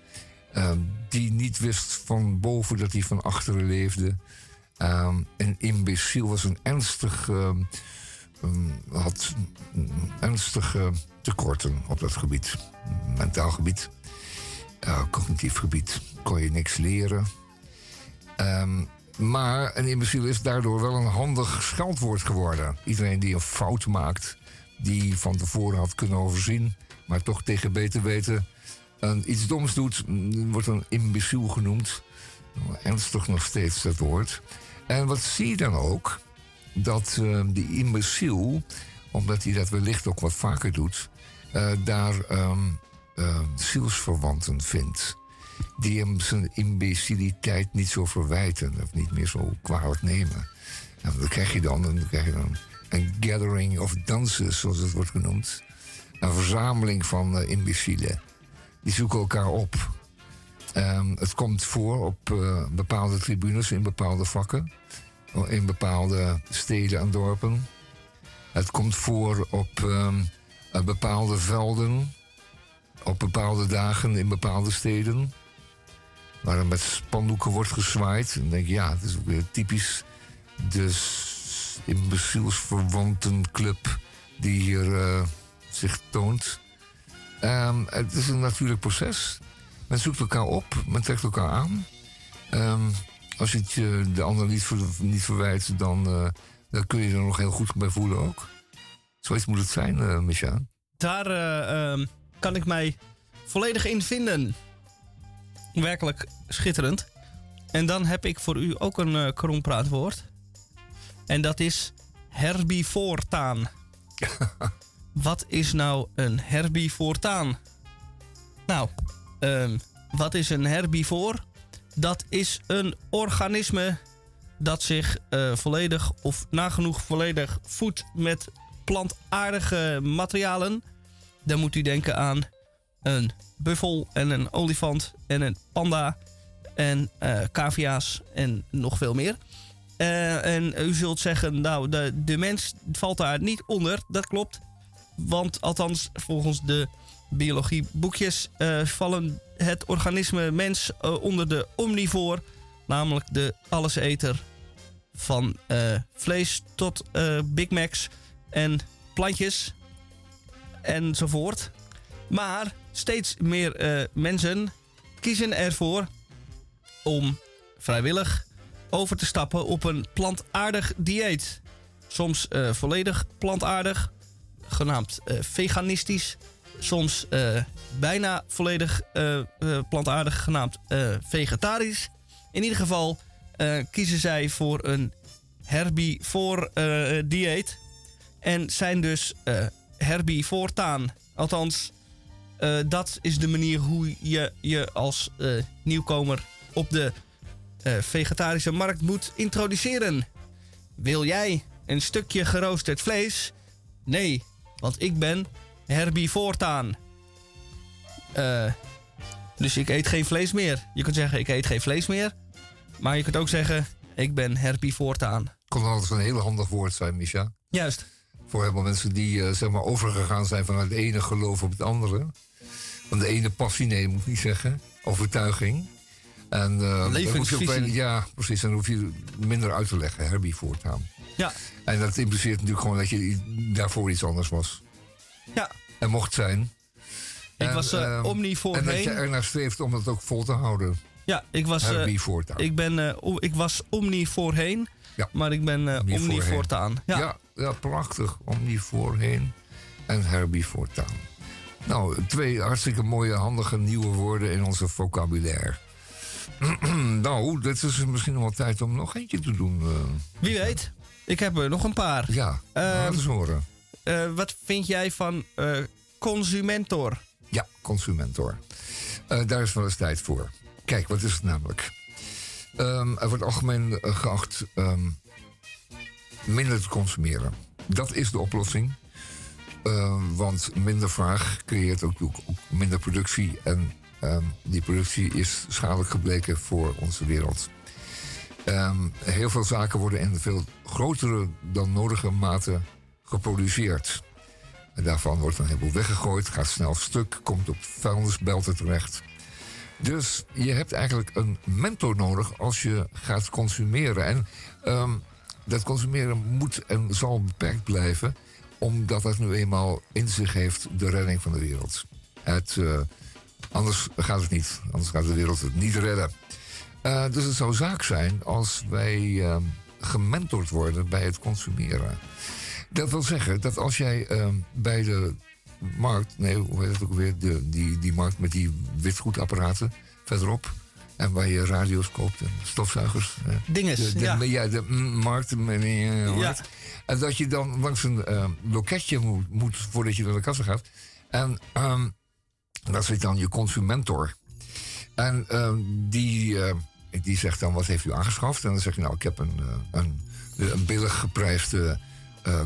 Eh, die niet wist van boven dat hij van achteren leefde. Een imbeciel was een ernstig. eh, um, had ernstige tekorten op dat gebied. Mentaal gebied. Eh, cognitief gebied kon je niks leren. Ehm, maar een imbeciel is daardoor wel een handig scheldwoord geworden. Iedereen die een fout maakt, die van tevoren had kunnen overzien, maar toch tegen beter weten iets doms doet, mm, wordt een imbeciel genoemd. Ernstig nog steeds dat woord. En wat zie je dan ook? Dat eh, die imbeciel, omdat hij dat wellicht ook wat vaker doet, eh, daar ehm eh, zielsverwanten vindt. Die hem zijn imbeciliteit niet zo verwijten of niet meer zo kwalijk nemen. En dan krijg je dan, dan krijg je dan een gathering of dances, zoals het wordt genoemd. Een verzameling van eh, imbecielen. Die zoeken elkaar op. Ehm, het komt voor op eh, bepaalde tribunes in bepaalde vakken. In bepaalde steden en dorpen. Het komt voor op ehm, eh, bepaalde velden. Op bepaalde dagen in bepaalde steden. Waar er met spandoeken wordt gezwaaid. En dan denk je, ja, het is weer typisch de imbecielsverwantenclub die hier eh, zich toont. Ehm, het is een natuurlijk proces. Men zoekt elkaar op, men trekt elkaar aan. Ehm, als je het je de ander niet, ver, niet verwijt, dan, eh, dan kun je er nog heel goed bij voelen ook. Zoiets moet het zijn, eh Micha. Daar eh, ehm, kan ik mij volledig in vinden. Werkelijk schitterend. En dan heb ik voor u ook een krompraatwoord. En dat is herbivoortaan. <laughs> wat is nou een herbivoortaan? Nou, ehm, wat is een herbivoor? Dat is een organisme dat zich eh, volledig of nagenoeg volledig voedt met plantaardige materialen. Dan moet u denken aan een buffel en een olifant en een panda en eh cavia's en nog veel meer. Eh, en u zult zeggen, nou, de, de mens valt daar niet onder. Dat klopt. Want althans, volgens de biologieboekjes eh, vallen het organisme mens onder de omnivoor. Namelijk de alleseter van vlees tot Big Macs en plantjes enzovoort. Maar steeds meer eh, mensen kiezen ervoor om vrijwillig over te stappen op een plantaardig dieet. soms eh, volledig plantaardig, genaamd eh, veganistisch. Soms bijna volledig plantaardig, genaamd vegetarisch. In ieder geval kiezen zij voor een herbivoor dieet. En zijn dus herbivoortaan. Althans, eh, dat is de manier hoe je je als eh, nieuwkomer op de eh, vegetarische markt moet introduceren. Wil jij een stukje geroosterd vlees? Nee, want ik ben herbivoortaan. Eh dus ik eet geen vlees meer. Je kunt zeggen, ik eet geen vlees meer. Maar je kunt ook zeggen, ik ben herbivoortaan. Kon altijd een heel handig woord zijn, Misha. Juist. Voor helemaal mensen die zeg maar overgegaan zijn van het ene geloof op het andere. Van de ene passie, nee, moet ik niet zeggen. Overtuiging. En, eh, je ook Levensvisie. ja, precies. Dan hoef je minder uit te leggen, herbi voortaan. Ja, En dat impliceert natuurlijk gewoon dat je daarvoor iets anders was. ja. En mocht zijn. Ik En, was uh, omnivoor En dat je ernaar streeft om dat ook vol te houden. Ja, ik was, eh, herbi voortaan. ik, ben, eh, ik was omni voorheen. Ja. Maar ik ben eh Omni voorheen. voortaan. Ja. Ja, ja, prachtig. Omni voorheen en herbi voortaan. Nou, twee hartstikke mooie, handige nieuwe woorden in onze vocabulaire. <clears throat> nou, dit is misschien nog wel tijd om nog eentje te doen. eh. Wie weet. Ik heb er nog een paar. ja, Ehm, laat eens horen. Eh, wat vind jij van eh, consumentor? Ja, consumentor. Eh, daar is wel eens tijd voor. Kijk, wat is het namelijk? Ehm, er wordt algemeen geacht ehm, minder te consumeren. Dat is de oplossing. Ehm, want minder vraag creëert ook, minder productie. En ehm, die productie is schadelijk gebleken voor onze wereld. Ehm, heel veel zaken worden in veel grotere dan nodige mate geproduceerd. En daarvan wordt een heleboel weggegooid, gaat snel stuk, komt op vuilnisbelten terecht. Dus je hebt eigenlijk een mentor nodig als je gaat consumeren. En dat consumeren moet en zal beperkt blijven, omdat het nu eenmaal in zich heeft de redding van de wereld. Het, eh, anders gaat het niet, anders gaat de wereld het niet redden. Eh, dus het zou zaak zijn als wij ehm, gementord worden bij het consumeren. Dat wil zeggen dat als jij ehm, bij de markt, nee, hoe heet het ook weer, de, die, die markt met die witgoedapparaten verderop, en waar je radio's koopt en stofzuigers. Dinges, de, de, ja. ja, de mm, markt. eh, markt. En dat je dan langs een ehm, loketje moet, voordat je naar de kassa gaat. En ehm dat zit dan je consumentor. En ehm, die, die zegt dan, wat heeft u aangeschaft? En dan zeg je, nou, ik heb een, eh, een, een billig geprijsde eh,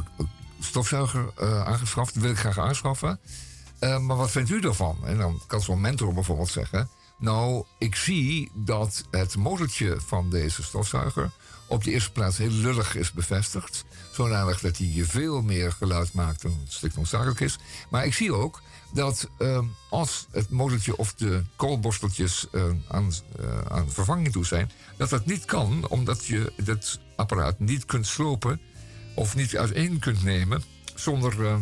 stofzuiger eh, aangeschaft. Die wil ik graag aanschaffen. Maar wat vindt u ervan? En dan kan zo'n mentor bijvoorbeeld zeggen... Nou, ik zie dat het motortje van deze stofzuiger... op de eerste plaats heel lullig is bevestigd. Zodanig dat hij veel meer geluid maakt dan het strikt noodzakelijk is. Maar ik zie ook dat ehm, als het motortje of de koolborsteltjes eh, aan, eh, aan vervanging toe zijn... dat dat niet kan, omdat je het apparaat niet kunt slopen... of niet uiteen kunt nemen zonder eh,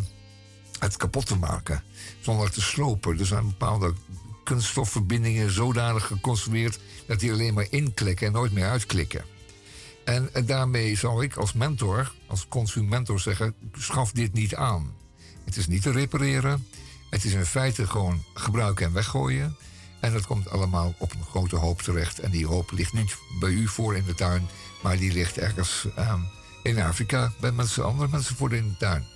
het kapot te maken. Zonder het te slopen. Er zijn bepaalde kunststofverbindingen zodanig geconstrueerd... dat die alleen maar inklikken en nooit meer uitklikken. En, daarmee zal ik als mentor, als consumentor zeggen... schaf dit niet aan. Het is niet te repareren. Het is in feite gewoon gebruiken en weggooien. En dat komt allemaal op een grote hoop terecht. En die hoop ligt niet bij u voor in de tuin... maar die ligt ergens ehm, in Afrika bij andere mensen voor in de tuin.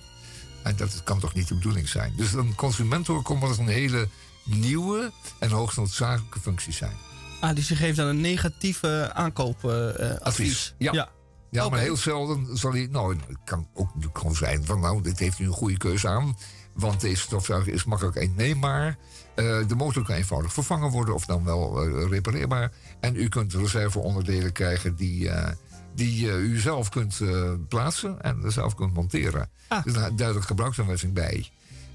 En dat kan toch niet de bedoeling zijn. Dus een consumentor komt wel eens een hele nieuwe en hoogst noodzakelijke functie zijn. Ah, dus je geeft dan een negatieve aankoopadvies. Advies, ja. Ja, maar heel zelden zal hij... Nou, het kan ook gewoon zijn van... nou, dit heeft u een goede keuze aan... want deze stofzuiger is makkelijk inneembaar. Eh de motor kan eenvoudig vervangen worden... of dan wel eh, repareerbaar. En u kunt reserveonderdelen krijgen... die, eh, die u zelf kunt plaatsen en zelf kunt monteren. Ah. Dus een duidelijk gebruiksaanwijzing bij.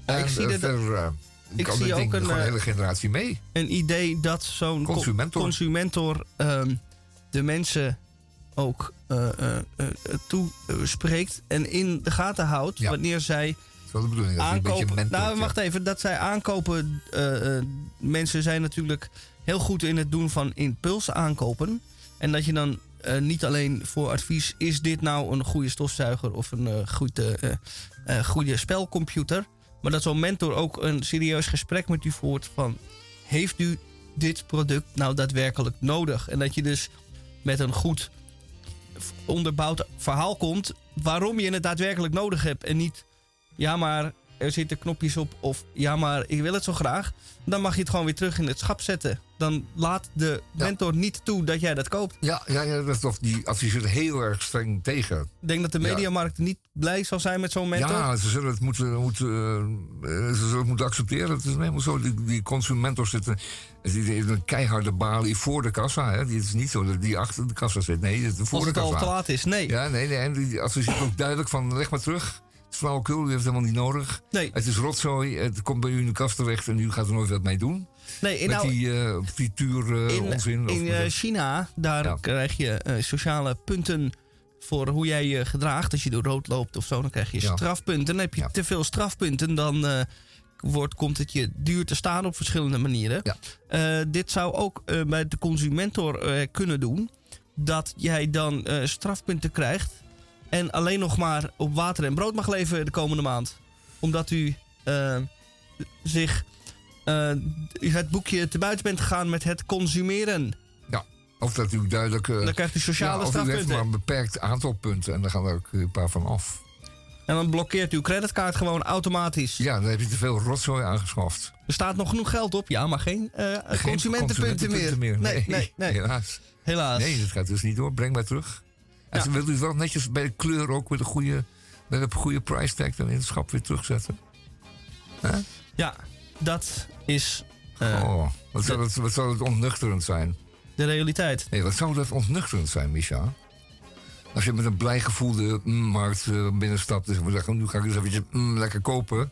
Ja, ik zie dat- verder ik kan zie ook een, eh, hele generatie mee. Een idee dat zo'n co- Consumentor. consumentor ehm, de mensen ook eh, eh, eh, toespreekt en in de gaten houdt Ja. wanneer zij Dat is bedoeling. Dat een aankopen. Nou, wacht even. Dat zij aankopen. mensen zijn natuurlijk heel goed in het doen van impuls aankopen. En dat je dan niet alleen voor advies, is dit nou een goede stofzuiger of een goede, goede spelcomputer. Maar dat zo'n mentor ook een serieus gesprek met u voert van... Heeft u dit product nou daadwerkelijk nodig? En dat je dus met een goed onderbouwd verhaal komt waarom je het daadwerkelijk nodig hebt. En niet, ja maar er zitten knopjes op of ja maar ik wil het zo graag. Dan mag je het gewoon weer terug in het schap zetten. Dan laat de Ja. mentor niet toe dat jij dat koopt. Ja, ja, ja dat, of die adviseert heel erg streng tegen. Ik denk dat de Ja. mediamarkt niet blij zal zijn met zo'n mentor. Ja, ze zullen het moeten, moeten, eh, ze zullen het moeten accepteren. Het is helemaal zo. Die, die consumentors zitten die heeft een keiharde balie voor de kassa. Hè. Die, het is niet zo dat die achter de kassa zit. Nee, het is voor Als de het al kassa. te laat is. Nee. Ja, nee, nee. En die adviseert ook duidelijk van leg maar terug. Flauwekul, u heeft helemaal niet nodig. Nee. Het is rotzooi, het komt bij u in de kast terecht en u gaat er nooit wat mee doen. nee en Met nou, die eh frituur eh, in, onzin. in eh, China, daar Ja. krijg je sociale punten voor hoe jij je gedraagt. Als je door rood loopt of zo, dan krijg je Ja. strafpunten. Dan heb je Ja. te veel strafpunten, dan wordt, komt het je duur te staan op verschillende manieren. Dit zou ook bij de consumentor kunnen doen. Dat jij dan strafpunten krijgt. En alleen nog maar op water en brood mag leven de komende maand. Omdat u eh, zich eh, het boekje te buiten bent gegaan met het consumeren. Of dat u duidelijk... eh, Dan krijgt u sociale ja, of u heeft strafpunten. maar een beperkt aantal punten en dan gaan er ook een paar van af. En dan blokkeert uw creditcard gewoon automatisch. Ja, dan heb je te veel rotzooi aangeschaft. Er staat nog genoeg geld op, ja, maar geen, Geen consumentenpunten meer. Nee, nee, nee. Helaas. Helaas. Nee, dat gaat dus niet door. Breng maar terug. En ze wilt u wel netjes bij de kleur ook met een goede, met een goede price tag dan in het schap weer terugzetten. Ja, dat is eh, oh, wat zou, het, wat zou het ontnuchterend zijn? de realiteit. Nee, wat zou dat ontnuchterend zijn, Misha? Als je met een blij gevoel de mm, markt eh, binnenstapt en we zeggen, nu ga ik eens eventjes mm, lekker kopen.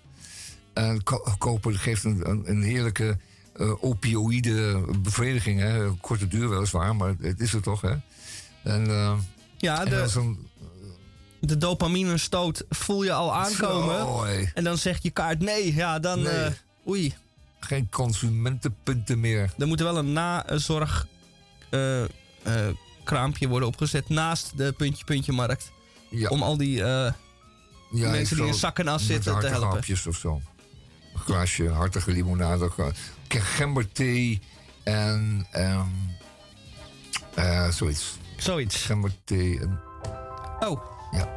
En ko- kopen geeft een, een, een heerlijke eh opioïde bevrediging. Hè? Korte duur weliswaar, maar het is er toch, hè? En, Ja, en de, de dopamine stoot voel je al aankomen. En dan zegt je kaart nee. Ja, dan... Nee. eh, oei. Geen consumentenpunten meer. Er moet wel een nazorg eh, eh, kraampje worden opgezet naast de puntje-puntje-markt. Ja, Om al die ja, mensen die in met zitten te helpen. hapjes of zo. Een glaasje hartige limonade. ge- Gemberthee en... ehm eh, zoiets. En... Oh, Ja.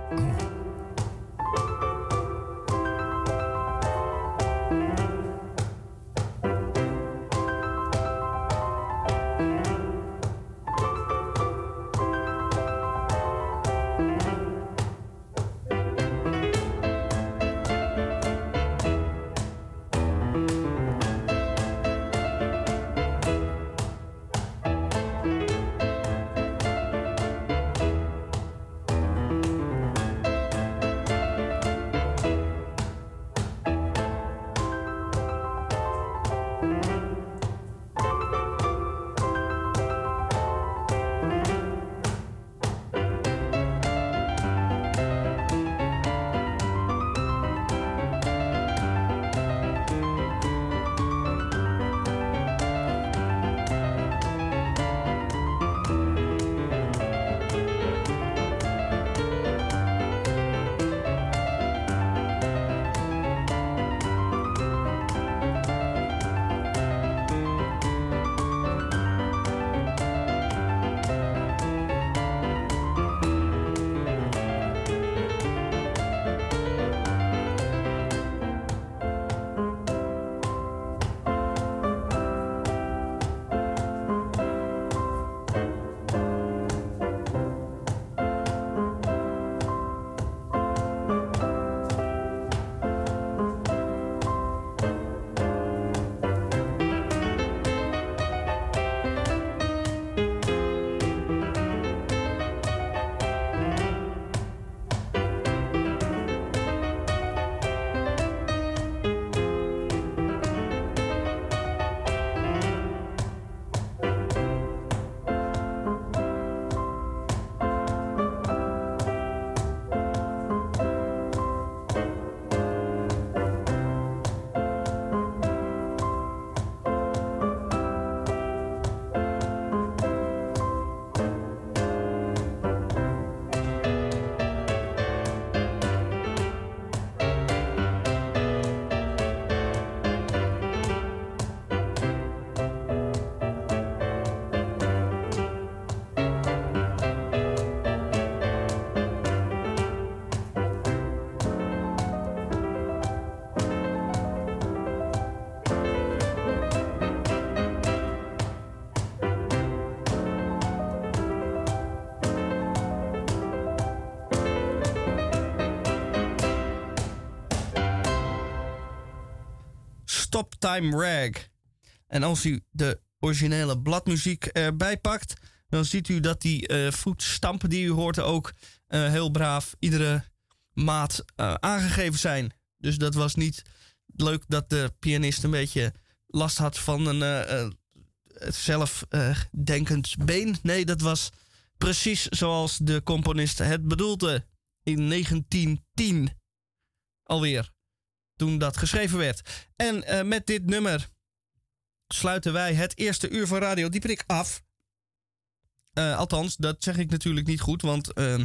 Stop Time Rag. En als u de originele bladmuziek erbij pakt, dan ziet u dat die eh, voetstampen die u hoort ook eh, heel braaf iedere maat eh, aangegeven zijn. Dus dat was niet leuk dat de pianist een beetje last had van een zelfdenkend been. Nee, dat was precies zoals de componist het bedoelde in 1910 alweer. Toen dat geschreven werd. En eh, met dit nummer sluiten wij het eerste uur van Radio Dieperik af. Eh, althans, dat zeg ik natuurlijk niet goed, want eh,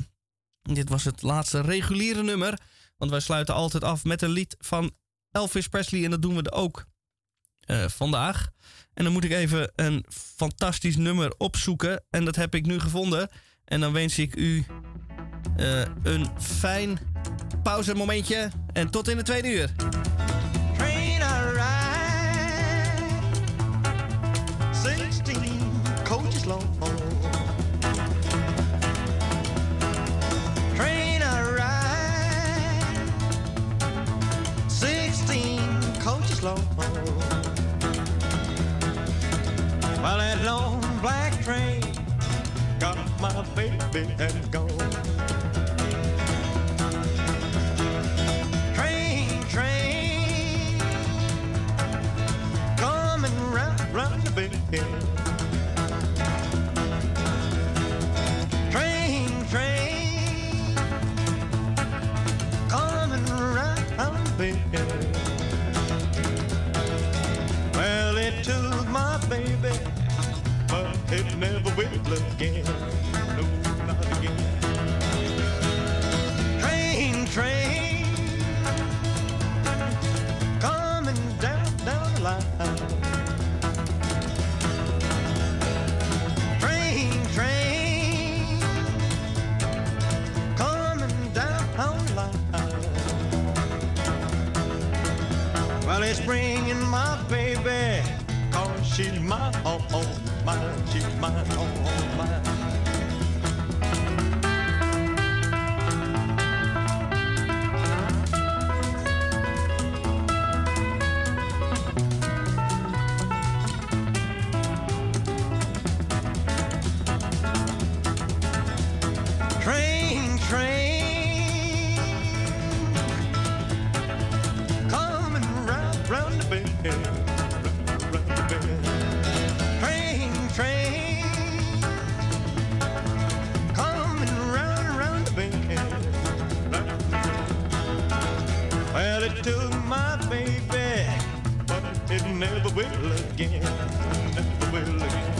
dit was het laatste reguliere nummer. Want wij sluiten altijd af met een lied van Elvis Presley en dat doen we ook eh, vandaag. En dan moet ik even een fantastisch nummer opzoeken en dat heb ik nu gevonden. En dan wens ik u eh, een fijn pauzemomentje en tot in de tweede uur. Train ride, 16 coaches long. Train ride, 16 coaches long. Well, that long black my baby and gone. Train, train, coming round, round the bend. Well, it took my baby, it never will again. No, not again. Train, train, coming down, down the line. Train, train, coming down the line. Well, it's bringing my baby, Marchil, ma, oh, oh, marchil, ma, oh, oh, marchil. My baby, but it never will again, never will again.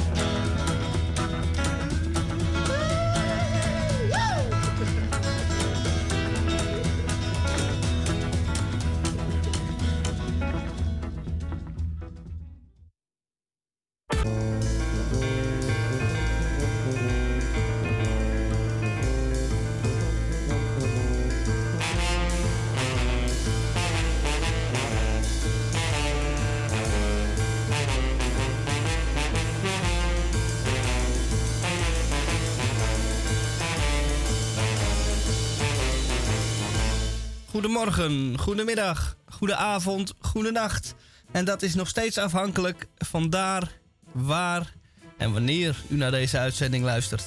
Goedemorgen, goedemiddag, goedenavond, goedenacht. En dat is nog steeds afhankelijk van daar, waar en wanneer u naar deze uitzending luistert.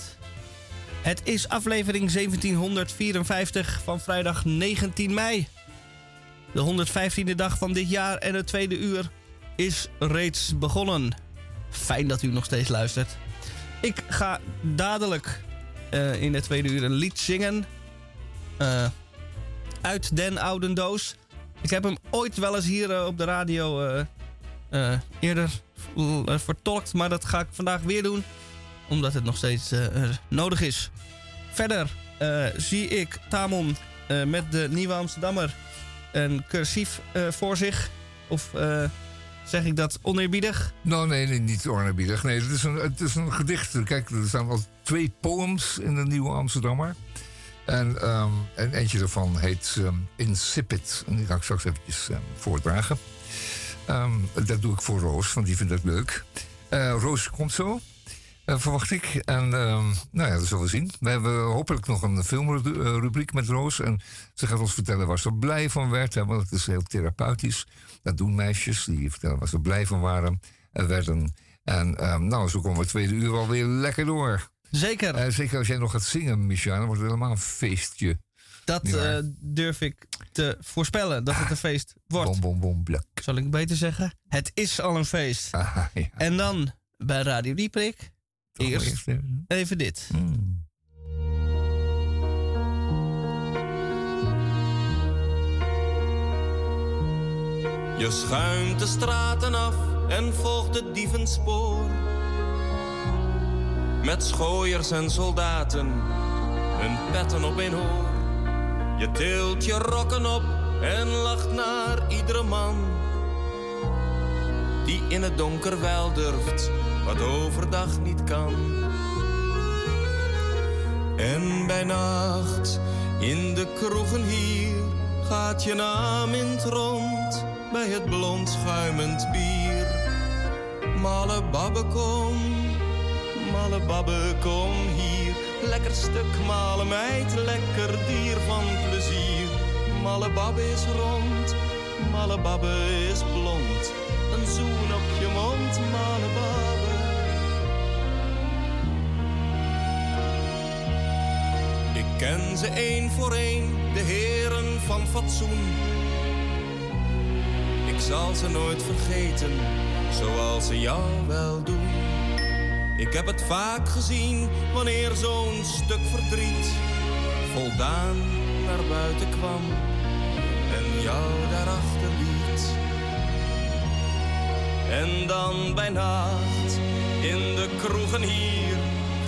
Het is aflevering 1754 van vrijdag 19 mei. De 115e dag van dit jaar en het tweede uur is reeds begonnen. Fijn dat u nog steeds luistert. Ik ga dadelijk eh, in het tweede uur een lied zingen. Eh, uit den oude doos. Ik heb hem ooit wel eens hier eh, op de radio eh, eh, eerder vertolkt, maar dat ga ik vandaag weer doen, omdat het nog steeds nodig is. Verder zie ik Tamon met de Nieuwe Amsterdammer een cursief voor zich. Of zeg ik dat oneerbiedig? Nou, nee, nee niet oneerbiedig. Nee, het is, een, het is een gedicht. Kijk, er staan al twee poems in de Nieuwe Amsterdammer. En, ehm, en eentje daarvan heet ehm, Insipid. En die ga ik straks eventjes ehm, voordragen. Ehm, dat doe ik voor Roos, want die vindt dat leuk. Eh, Roos komt zo. Eh, verwacht ik. En ehm, nou ja, dat zullen we zien. We hebben hopelijk nog een filmrubriek met Roos. En ze gaat ons vertellen waar ze blij van werd. Want het is heel therapeutisch. Dat doen meisjes. Die vertellen waar ze blij van waren en werden. En ehm, nou, zo komen we tweede uur wel weer lekker door. Zeker. Eh, zeker als jij nog gaat zingen, Micha, dan wordt het helemaal een feestje. dat eh, durf ik te voorspellen, dat het een feest wordt. Bom, bom, bom, blak. Zal ik beter zeggen? Het is al een feest. Ah, ja. En dan bij Radio Dieprik. Eerst eerst even. even dit. Hmm. Je schuimt de straten af en volgt het dievenspoor. Met schooiers en soldaten, hun petten op een hoor. Je tilt je rokken op en lacht naar iedere man. Die in het donker wel durft, wat overdag niet kan. En bij nacht in de kroegen hier gaat je naam in het rond bij het blond schuimend bier. Malle babbe kom, malle babbe kom hier. Lekker stuk male meid, lekker dier van plezier. Malle babbe is rond, malle babbe is blond. Een zoen op je mond, malle babbe. Ik ken ze één voor één, de heren van fatsoen. Ik zal ze nooit vergeten, zoals ze jou wel doen. Ik heb het vaak gezien, wanneer zo'n stuk verdriet voldaan naar buiten kwam en jou daarachter liet. En dan bij nacht in de kroegen hier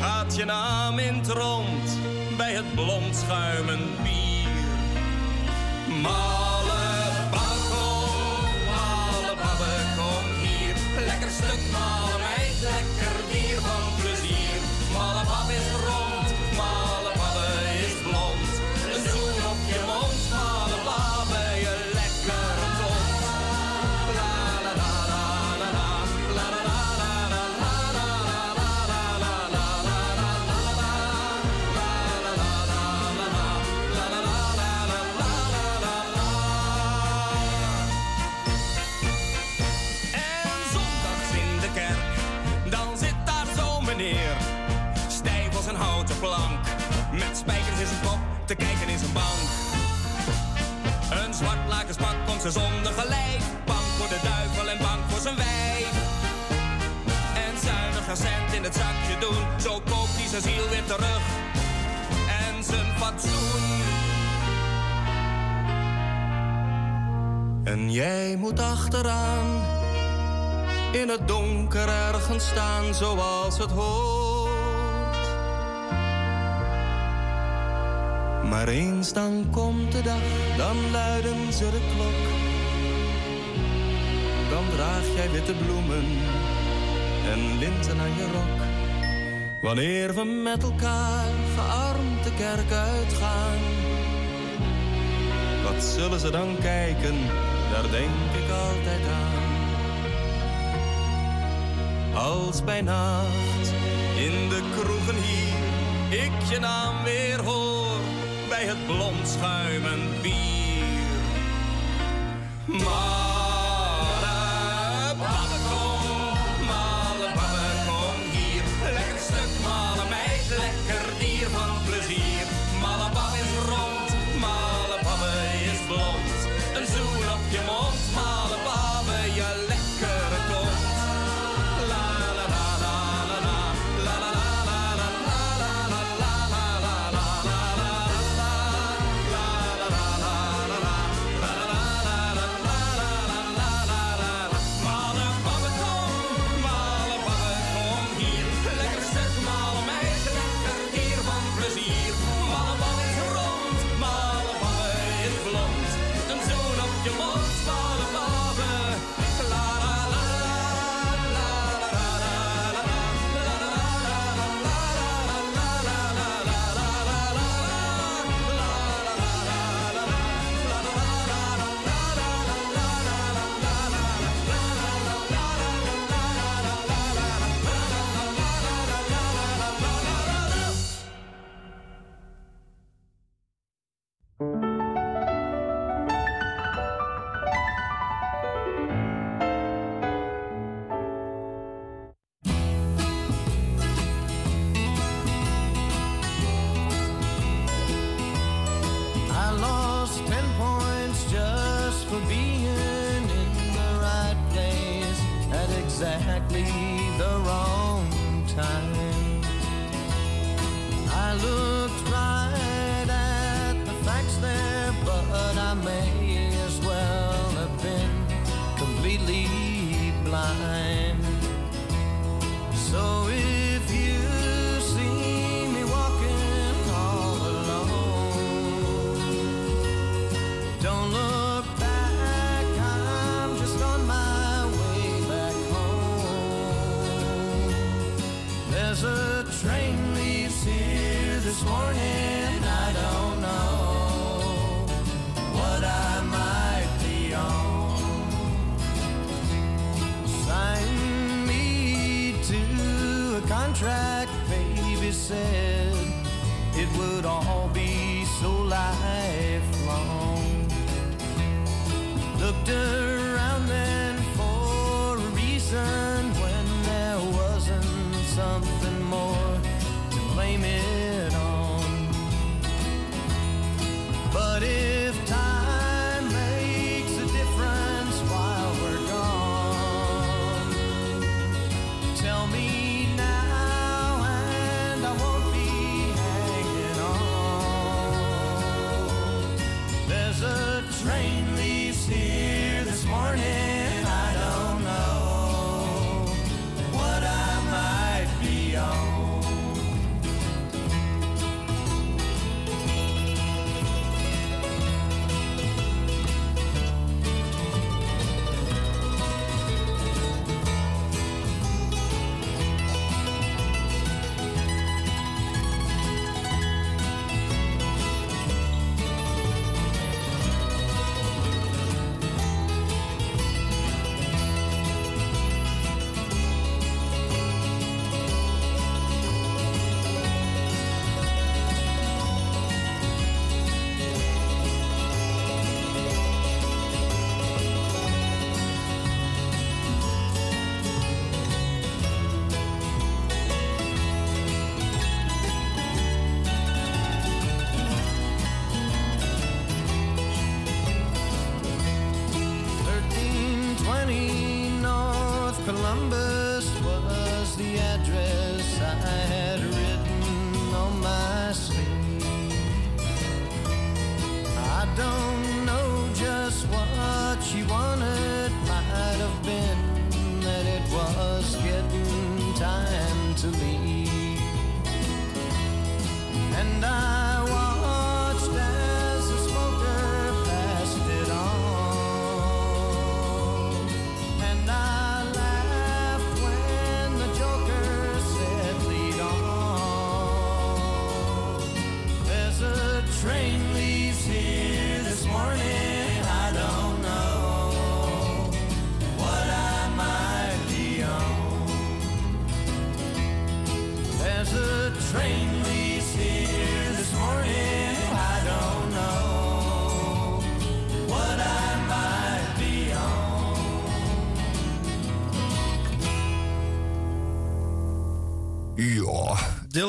gaat je naam in het rond bij het blond schuimend bier. Zijn zondige lijf, bang voor de duivel en bang voor zijn wijf. En zuinig een cent in het zakje doen, zo koopt hij zijn ziel weer terug. En zijn fatsoen. En jij moet achteraan in het donker ergens staan zoals het hoort. Eens dan komt de dag, dan luiden ze de klok. Dan draag jij witte bloemen en linten aan je rok. Wanneer we met elkaar gearmd de kerk uitgaan. Wat zullen ze dan kijken, daar denk ik altijd aan. Als bij nacht in de kroegen hier ik je naam weer hoor het blond schuimend bier. Malle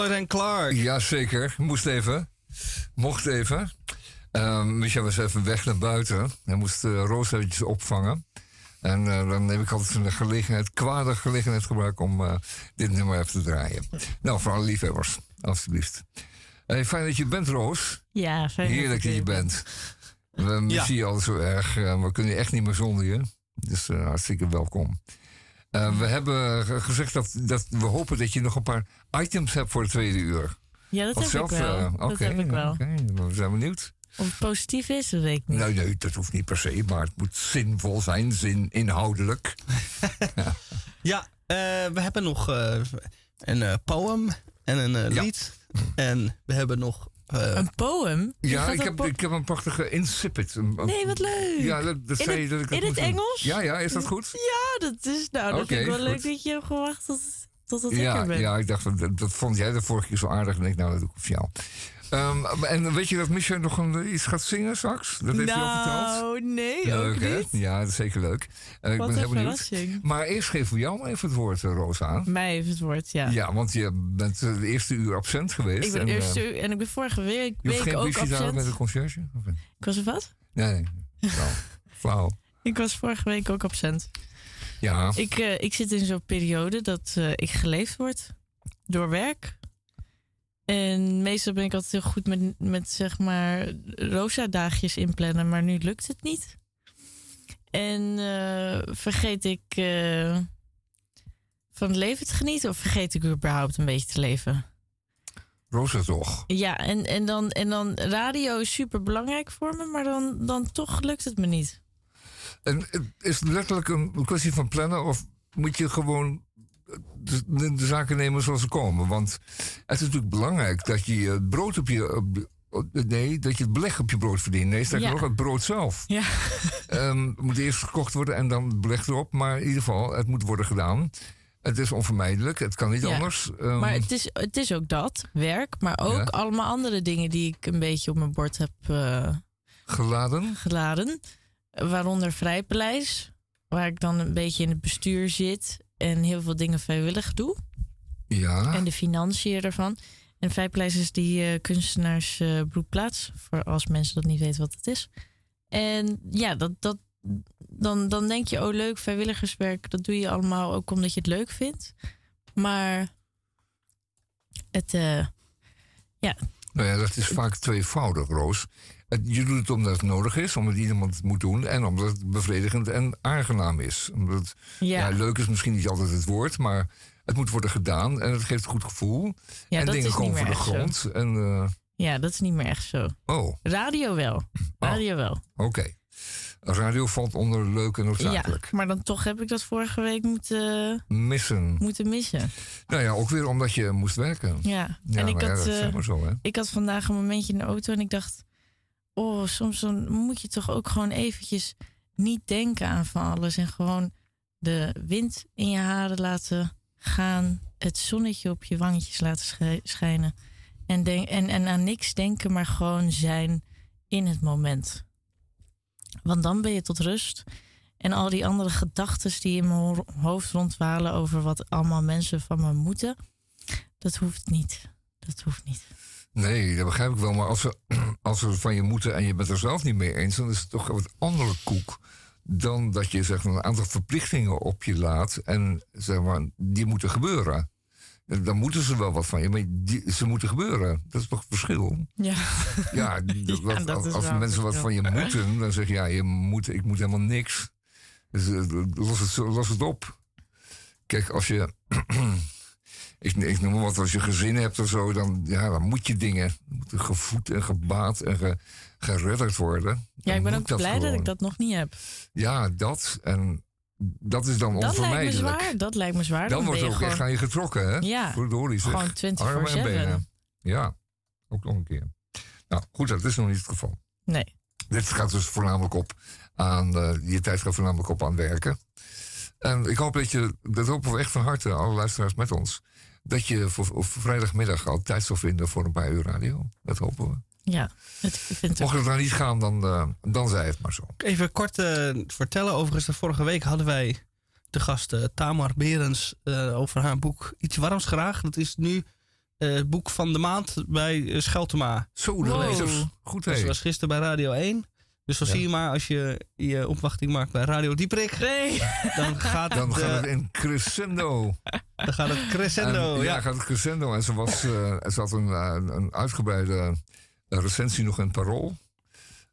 Dillard en Clark. Jazeker, moest even. Mocht even. Ehm Micha was even weg naar buiten. Hij moest uh, Roos eventjes opvangen. En eh, dan neem ik altijd een gelegenheid, kwade gelegenheid gebruiken om eh, dit nummer even te draaien. Nou, voor alle liefhebbers, alstublieft. Hey, fijn dat je bent, Roos. Ja, fijn Heerlijk dat je ben. bent. We missen je al zo erg. eh, we kunnen echt niet meer zonder je. Dus eh, hartstikke welkom. Eh, we hebben ge- gezegd dat, dat we hopen dat je nog een paar items hebt voor de tweede uur. Ja, dat heb zelf, ik wel. eh, dat oké, heb ik wel. oké, we zijn benieuwd. Of het positief is, dat weet ik niet. Nee, nee, dat hoeft niet per se, maar het moet zinvol zijn, zin inhoudelijk. <laughs> Ja, eh, we hebben nog eh, een eh, poem en een eh, Ja. lied. En we hebben nog... eh, Een poem? Ja, ik heb, po- ik heb een prachtige. Een- een- Nee, wat leuk. Ja, dat, dat In zei je het- dat ik dat in het doen. Engels? Ja, ja, is dat goed? Ja, dat is nou, dat Oké, vind ik wel goed. leuk dat je hebt gewacht tot, totdat ik Ja, er ben. ja, ik dacht, dat, dat vond jij de vorige keer zo aardig. En ik, nou, dat doe ik voor jou. Ehm, en weet je dat Michel nog een, iets gaat zingen straks? Dat heeft hij al verteld. nou, nee, Leuk, ook hè? niet. Ja, dat is zeker leuk. Eh, ik ben een benieuwd. verrassing. Maar eerst geven we jou maar even het woord, eh, Roos, aan. Mij heeft het woord, ja. Ja, want je bent eh, de eerste uur absent geweest. Ik ben en, eh, eerst uur en ik ben vorige week, je week geen ook absent. met de conciërge? Eh, Ik was er wat? Nee, nee. Flauw. <laughs> Ik was vorige week ook absent. Ja, Ik, eh, ik zit in zo'n periode dat eh, ik geleefd word door werk. En meestal ben ik altijd heel goed met, met zeg maar rosa daagjes inplannen, maar nu lukt het niet. En eh, vergeet ik eh, van het leven te genieten of vergeet ik überhaupt een beetje te leven? Rosa toch? Ja, en, en, dan, en dan radio is super belangrijk voor me, maar dan, dan toch lukt het me niet. En het is het letterlijk een kwestie van plannen of moet je gewoon de, de- de zaken nemen zoals ze komen? Want het is natuurlijk belangrijk dat je het brood op je. op nee, dat je het beleg op je brood verdient. Nee, sterker Ja. nog, het brood zelf. Ja. <laughs> Ehm, moet eerst gekocht worden en dan het beleg erop. Maar in ieder geval, het moet worden gedaan. Het is onvermijdelijk, het kan niet Ja. anders. Ehm, Maar het is, het is ook dat, werk, maar ook Ja. allemaal andere dingen die ik een beetje op mijn bord heb eh, geladen. geladen. Waaronder Vrijpaleis, waar ik dan een beetje in het bestuur zit en heel veel dingen vrijwillig doe. Ja. En de financiën ervan. En Vrijpaleis is die eh kunstenaarsbroekplaats, voor als mensen dat niet weten wat het is. En ja, dat, dat, dan, dan denk je, oh leuk, vrijwilligerswerk, dat doe je allemaal ook omdat je het leuk vindt. Maar het, eh, ja, Nou ja, dat is vaak tweevoudig, Roos. Je doet het omdat het nodig is, omdat iemand het moet doen... en omdat het bevredigend en aangenaam is. Omdat, Ja. ja. leuk is misschien niet altijd het woord, maar het moet worden gedaan... en het geeft een goed gevoel. Ja, en dat dingen is niet komen voor meer de echt zo. grond. En, eh, ja, dat is niet meer echt zo. oh, Radio wel. Radio wel. oké. Radio valt onder leuk en noodzakelijk. Ja, maar dan toch heb ik dat vorige week moeten, Missen. moeten missen. Nou ja, ook weer omdat je moest werken. Ja, Ja, en ik ja, had, dat eh, zo, hè? ik had vandaag een momentje in de auto en ik dacht... Oh, soms dan moet je toch ook gewoon eventjes niet denken aan van alles. En gewoon de wind in je haren laten gaan. Het zonnetje op je wangetjes laten schij- schijnen. En, denk, en, en aan niks denken, maar gewoon zijn in het moment. Want dan ben je tot rust. En al die andere gedachten die in mijn ho- hoofd rondwalen over wat allemaal mensen van me moeten, dat hoeft niet. Dat hoeft niet. Nee, dat begrijp ik wel. Maar als ze, <clears throat> als ze van je moeten en je bent er zelf niet mee eens... dan is het toch een wat andere koek... dan dat je zeg maar, een aantal verplichtingen op je laat... en zeg maar, die moeten gebeuren. Dan moeten ze wel wat van je, maar die, ze moeten gebeuren. Dat is toch het verschil? Ja. <laughs> <laughs> Ja, dat- Ja, wat- dat als, als mensen wat van je moeten... dan zeg je, ja, je moet, ik moet helemaal niks. Dus eh, los het, los het op. Kijk, als je... <clears throat> ik, ik noem maar wat, als je gezin hebt of zo, dan, ja, dan moet je dingen. Moeten gevoed en gebaat en ge, geredderd worden. Ja, ik ben ook blij dat ik dat nog niet heb. Ja, dat. En dat is dan Dat lijkt me onvermijdelijk. zwaar. Dat lijkt me zwaar. Dan Dan, wordt ook echt aan je getrokken, hè? Ja, Verdorie, zeg. gewoon 24/7. Armen en benen. Ja, ook nog een keer. Nou, goed, dat is nog niet het geval. Nee. Dit gaat dus voornamelijk op aan, eh, je tijd gaat voornamelijk op aan werken. En ik hoop dat je, dat hopen we echt van harte, alle luisteraars met ons, dat je voor, voor vrijdagmiddag al tijd zal vinden voor een paar uur radio. Dat hopen we. Ja, het, ik vind het Mocht het nou niet gaan, dan, eh, dan zei het maar zo. Even kort eh, vertellen. Overigens, de vorige week hadden wij de gast eh, Tamar Berens eh, over haar boek Iets Warms Graag. Dat is nu eh, het boek van de maand bij Scheltema. Zo, de Wow. lezers. Goed, Dat hé. was gisteren bij Radio 1. Dus zo Ja. zie je maar, als je je opwachting maakt bij Radio Dieprik, Nee. dan gaat, Dan het, gaat eh, het in crescendo. Dan gaat het crescendo. En, ja. gaat het crescendo. En ze, was, eh, er zat een, een uitgebreide recensie nog in Parool.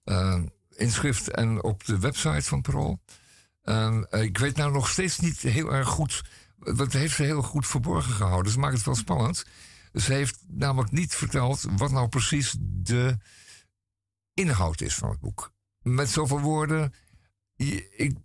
Eh, in schrift en op de website van Parool. Eh, ik weet nou nog steeds niet heel erg goed... Dat heeft ze heel goed verborgen gehouden. Dus maakt het wel spannend. Ze heeft namelijk niet verteld wat nou precies de inhoud is van het boek. Met zoveel woorden... je- Ik,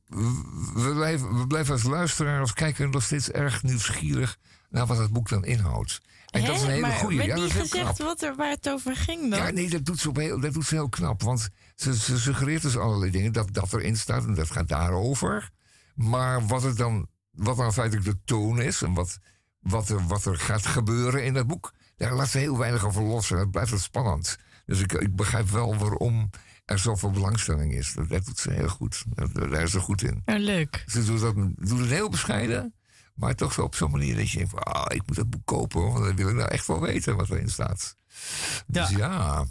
we, blijven, we blijven als luisteraar, als kijker nog steeds erg nieuwsgierig naar wat het boek dan inhoudt. En dat is een hele maar werd Ja, niet gezegd wat er, waar het over ging dan? Ja, nee, dat doet, ze op heel, dat doet ze heel knap. Want ze, ze suggereert dus allerlei dingen dat dat erin staat en dat gaat daarover. Maar wat, het dan, wat dan feitelijk de toon is en wat, wat, er, wat er gaat gebeuren in dat boek, daar laat ze heel weinig over los. En dat blijft het spannend. Dus ik, ik begrijp wel waarom er zoveel belangstelling is. Dat, dat doet ze heel goed. Dat- daar is ze goed in. Oh, leuk. Ze doet, dat, doet het heel bescheiden. Maar toch zo op zo'n manier dat je denkt: van, ah, ik moet dat boek kopen. Want dan wil ik nou echt wel weten wat erin staat. Dus ja,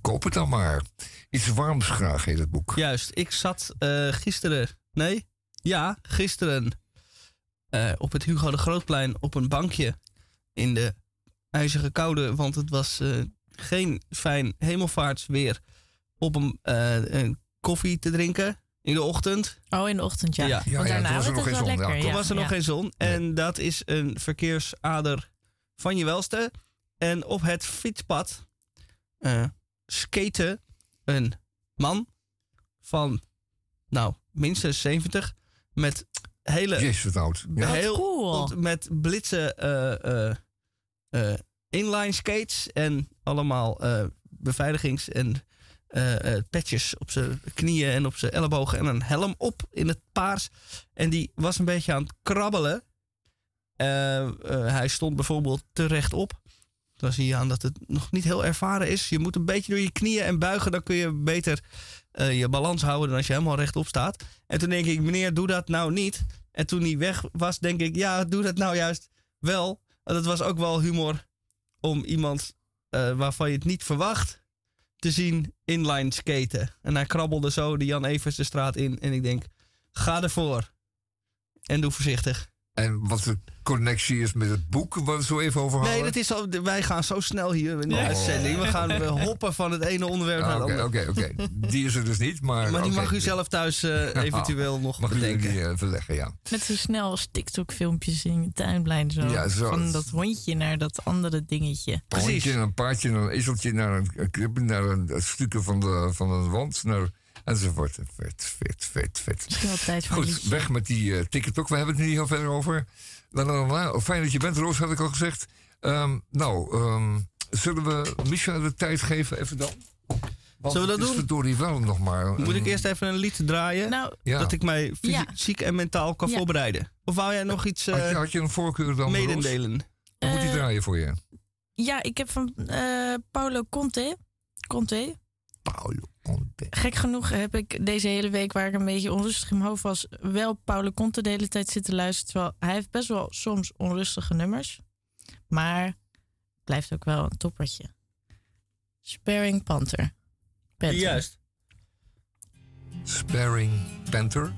koop het dan maar. Iets warms graag heet het boek. Juist, ik zat eh, gisteren, nee, Ja, gisteren eh, op het Hugo de Grootplein op een bankje in de ijzige koude, want het was eh, geen fijn hemelvaartsweer, op een, eh, een koffie te drinken in de ochtend. Oh, in de ochtend, ja. Ja. Ja, Want daarna was er nog geen zon. Ja, lekker. Toen was er nog geen zon. En dat is een verkeersader van je welste. En op het fietspad eh skaten een man van, nou, minstens 70. Met hele Jezus, wat oud. Ja. Wat heel cool. ont- met blitse eh, eh, eh, inline skates en allemaal eh, beveiligings- en eh, eh, patches op zijn knieën en op zijn ellebogen en een helm op in het paars. En die was een beetje aan het krabbelen. Eh, hij stond bijvoorbeeld te rechtop. Dan zie je aan dat het nog niet heel ervaren is. Je moet een beetje door je knieën en buigen. Dan kun je beter je balans houden dan als je helemaal rechtop staat. En toen denk ik, meneer, doe dat nou niet. En toen hij weg was, denk ik, ja, doe dat nou juist wel. Het was ook wel humor om iemand waarvan je het niet verwacht te zien inline skaten. En hij krabbelde zo de Jan Evers de straat in. En ik denk, ga ervoor. En doe voorzichtig. En wat connectie is met het boek, waar we zo even over hadden. Nee, dat is al, wij gaan zo snel hier in de Oh. uitzending. We gaan we <laughs> hoppen van het ene onderwerp naar Ah, het andere. oké, oké. Die is er dus niet, maar... Maar die mag u zelf thuis eh, <laughs> eventueel nog Mag u bedenken. die eh, verleggen, ja. Met zo snel als TikTok-filmpjes in je. Zo. Ja, zo. Van dat hondje naar dat andere dingetje. Een Precies. hondje, naar een paardje, naar een ezeltje, naar een, naar een, een stukje van, de, van een wand, naar, enzovoort. Vet, vet, vet, vet. Misschien wel tijd voor Goed, weg met die eh TikTok. We hebben het niet heel verder over. La, la, la, la. Oh, Fijn dat je bent, Roos, had ik al gezegd. Ehm, nou, ehm, zullen we Micha de tijd geven even dan? Want Zullen we dat het is doen? verdorie wel nog maar... Moet ik eerst even een lied draaien? Nou, Ja. Dat ik mij Ja. fysiek en mentaal kan Ja. voorbereiden. Of wou jij nog iets had, je, eh had je een voorkeur dan? Dan moet die Eh, draaien voor je. ja, ik heb van eh Paolo Conte. Conte. Paolo Conte. Gek genoeg heb ik deze hele week, waar ik een beetje onrustig in mijn hoofd was, wel Paolo Conte de hele tijd zitten luisteren. Terwijl hij heeft best wel soms onrustige nummers. Maar het blijft ook wel een toppertje. Sparing Panther. Panther. Juist. Sparing Panther.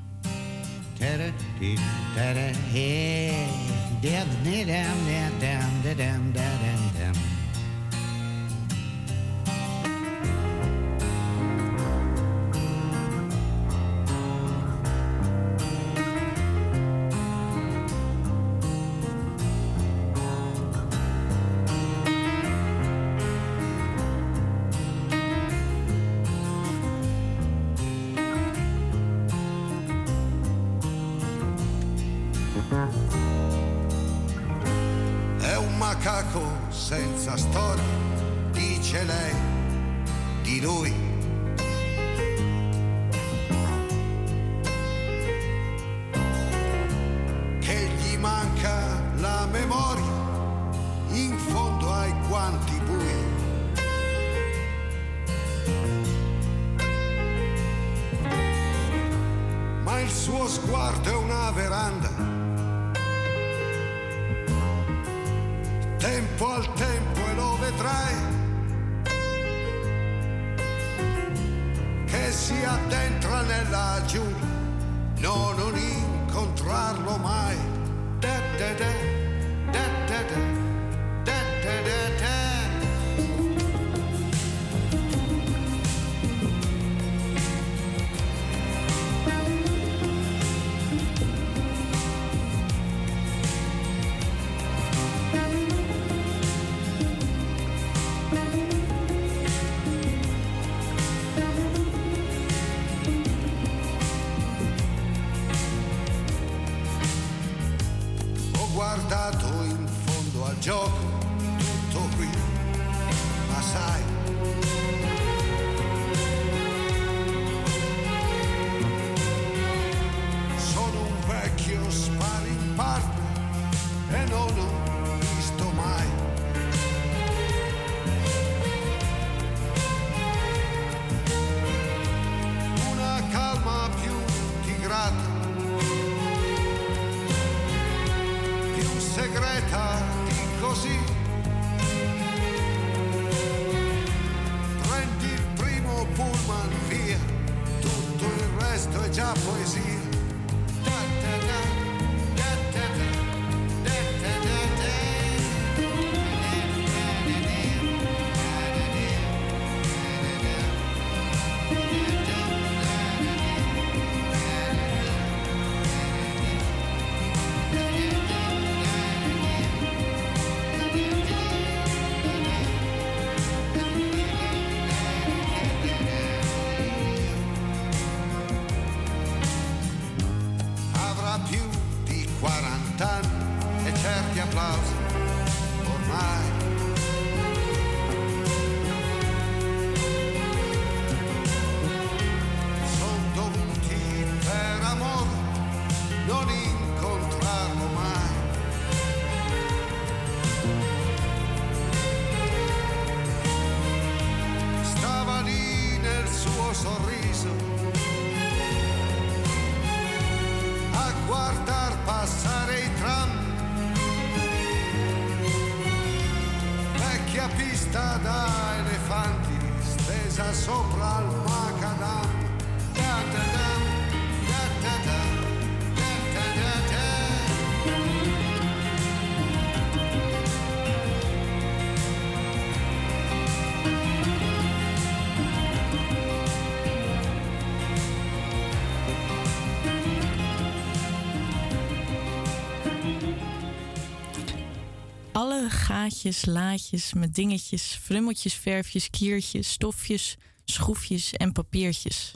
Gaatjes, laadjes met dingetjes, frummeltjes, verfjes, kiertjes, stofjes, schroefjes en papiertjes.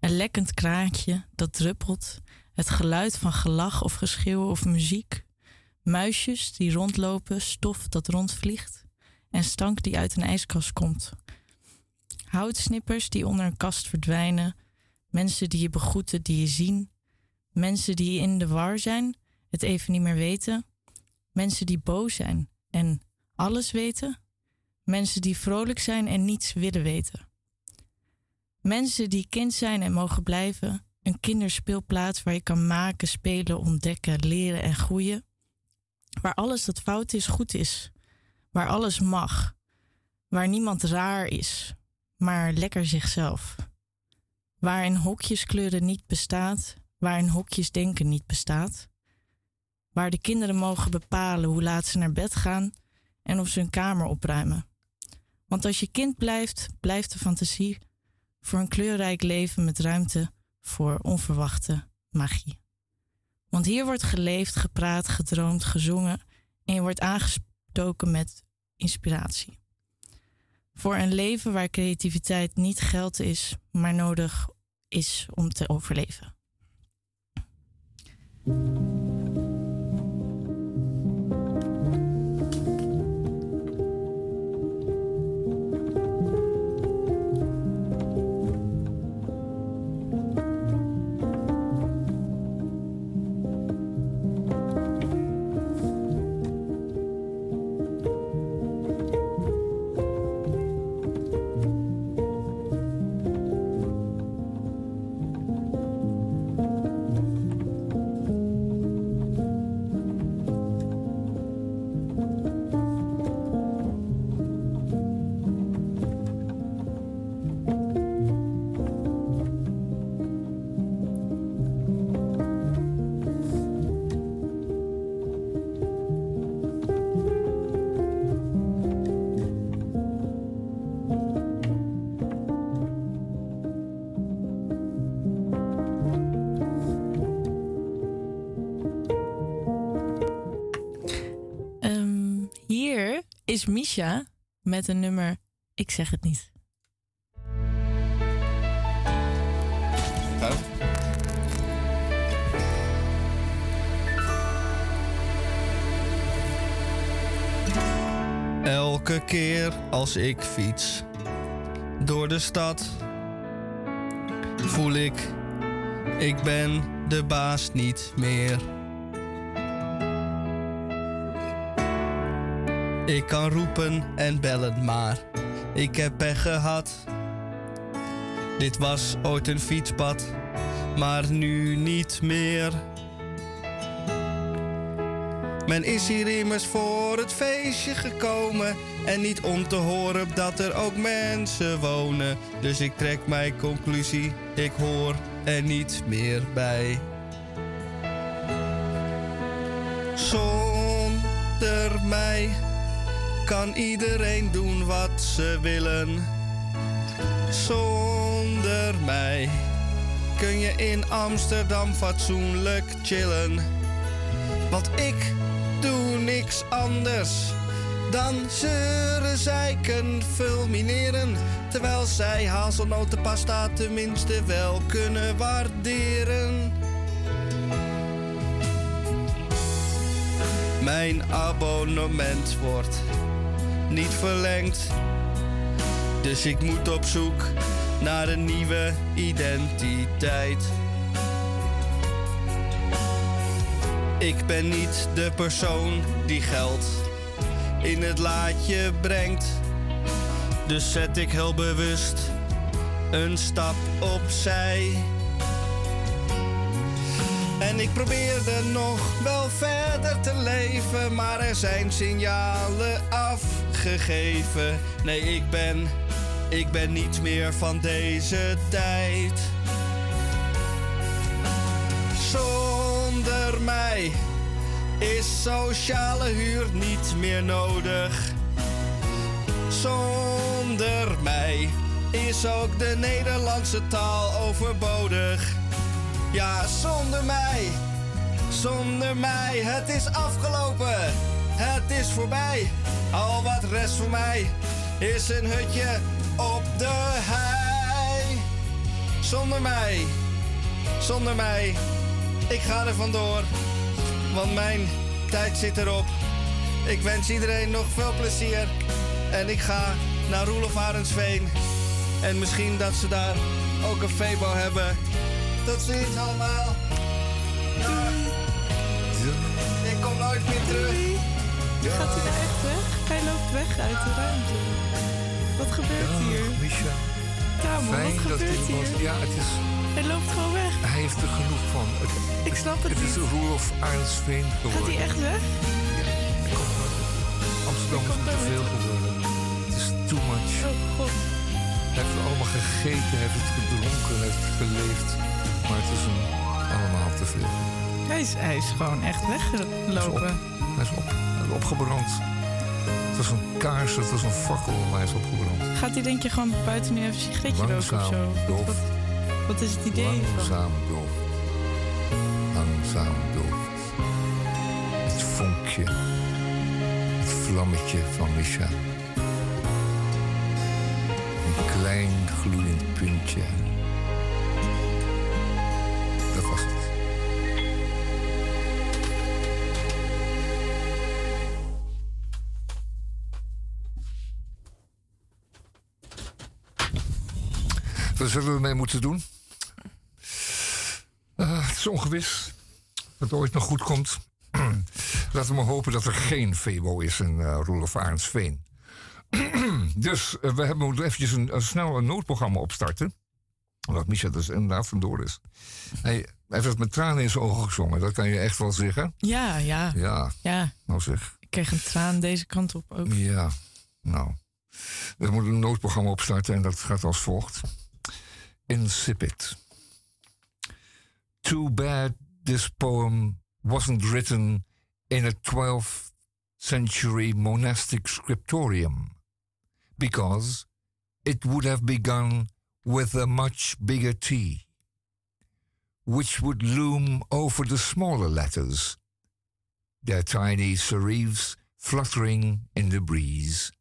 Een lekkend kraantje dat druppelt, het geluid van gelach of geschreeuw of muziek. Muisjes die rondlopen, stof dat rondvliegt en stank die uit een ijskast komt. Houtsnippers die onder een kast verdwijnen, mensen die je begroeten, die je zien, mensen die in de war zijn, het even niet meer weten. Mensen die boos zijn en alles weten. Mensen die vrolijk zijn en niets willen weten. Mensen die kind zijn en mogen blijven. Een kinderspeelplaats waar je kan maken, spelen, ontdekken, leren en groeien. Waar alles dat fout is, goed is. Waar alles mag. Waar niemand raar is, maar lekker zichzelf. Waar in hokjes kleuren niet bestaat. Waar in hokjes denken niet bestaat waar de kinderen mogen bepalen hoe laat ze naar bed gaan en of ze hun kamer opruimen. Want als je kind blijft, blijft de fantasie voor een kleurrijk leven met ruimte voor onverwachte magie. Want hier wordt geleefd, gepraat, gedroomd, gezongen en je wordt aangestoken met inspiratie. Voor een leven waar creativiteit niet geld is, maar nodig is om te overleven. Is Misha met een nummer Ik zeg het niet. Elke keer als ik fiets door de stad, voel ik, ik ben de baas niet meer. Ik kan roepen en bellen, maar ik heb pech gehad. Dit was ooit een fietspad, maar nu niet meer. Men is hier immers voor het feestje gekomen en niet om te horen dat er ook mensen wonen. Dus ik trek mijn conclusie, ik hoor er niet meer bij. Zonder mij kan iedereen doen wat ze willen. Zonder mij kun je in Amsterdam fatsoenlijk chillen. Want ik doe niks anders dan zeuren, zeiken, fulmineren. Terwijl zij hazelnotenpasta tenminste wel kunnen waarderen. Mijn abonnement wordt niet verlengd. Dus ik moet op zoek naar een nieuwe identiteit. Ik ben niet de persoon die geld in het laadje brengt. Dus zet ik heel bewust een stap opzij. En ik probeerde nog wel verder te leven, maar er zijn signalen gegeven. Nee, ik ben, ik ben niet meer van deze tijd. Zonder mij is sociale huur niet meer nodig. Zonder mij is ook de Nederlandse taal overbodig. Ja, zonder mij, zonder mij, het is afgelopen. Het is voorbij. Al wat rest voor mij is een hutje op de hei. Zonder mij, zonder mij, ik ga er vandoor. Want mijn tijd zit erop. Ik wens iedereen nog veel plezier. En ik ga naar Roelof Arendsveen. En misschien dat ze daar ook een Febo hebben. Tot ziens allemaal. Ik kom nooit meer terug. Gaat hij nou echt weg? Hij loopt weg uit de ruimte. Wat gebeurt hier? Micha, Tamon, wat gebeurt was. Ja, het is, Hij loopt gewoon weg. hij heeft er genoeg van. Het, Ik snap het het is niet. Roelof Arendsveen Gaat geworden. hij echt weg? Amsterdam is te veel geworden. Het is too much. Oh god. Hij heeft het allemaal gegeten, hij heeft het gedronken, hij heeft het geleefd. Maar het is hem allemaal te veel. Hij is, hij is gewoon echt weggelopen. Hij is op. Hij is opgebrand. Het was een kaars, het was een fakkel, maar hij is opgebrand. Gaat hij denk je gewoon buiten nu even een sigaretje roken of zo? doof. Wat, wat is het idee van? Langzaam doof. Langzaam doof. Het vonkje. Het vlammetje van Misha. Een klein gloeiend puntje. Wat zullen we ermee moeten doen? Eh, het is ongewis. Het ooit nog goed komt. <clears throat> Laten we maar hopen dat er geen Febo is in uh, Roelof Arendsveen. <clears throat> dus eh, we hebben moeten eventjes een, een snel een noodprogramma opstarten. Omdat Misha dus inderdaad vandoor is. Hij, hij heeft met tranen in zijn ogen gezongen. Dat kan je echt wel zeggen. Ja, ja, Ja, ja. nou zeg. Ik kreeg een traan deze kant op ook. Ja, nou. We moeten een noodprogramma opstarten en dat gaat als volgt. Insipid. Too bad this poem wasn't written in a 12th century monastic scriptorium, because it would have begun with a much bigger T, which would loom over the smaller letters, their tiny serifs fluttering in the breeze.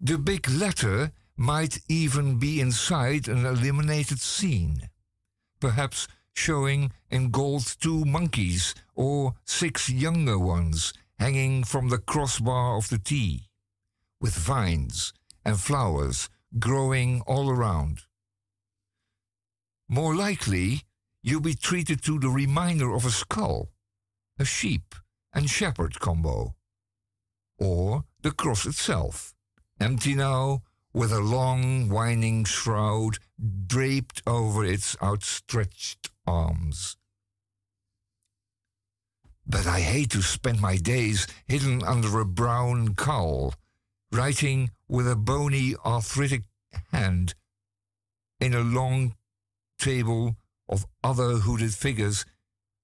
The big letter might even be inside an eliminated scene, perhaps showing in gold two monkeys or six younger ones hanging from the crossbar of the T, with vines and flowers growing all around. More likely, you'll be treated to the reminder of a skull, a sheep and shepherd combo, or the cross itself, empty now with a long winding shroud draped over its outstretched arms. But I hate to spend my days hidden under a brown cowl, writing with a bony arthritic hand in a long table of other hooded figures,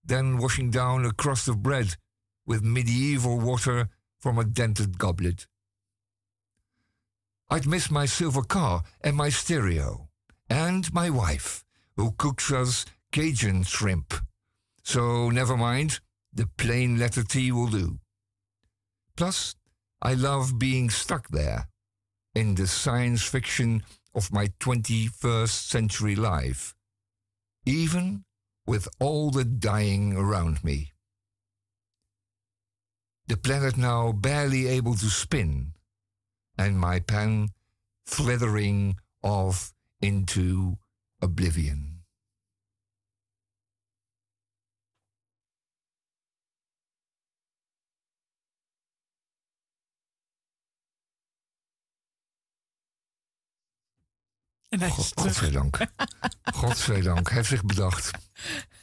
then washing down a crust of bread with medieval water from a dented goblet. I'd miss my silver car and my stereo, and my wife, who cooks us Cajun shrimp. So never mind, the plain letter T will do. Plus, I love being stuck there, in the science fiction of my 21st century life, even with all the dying around me. The planet now barely able to spin, and my pen slithering off into oblivion. En hij is terug. Godzijdank. <laughs> Godzijdank. Hij heeft zich bedacht. <laughs>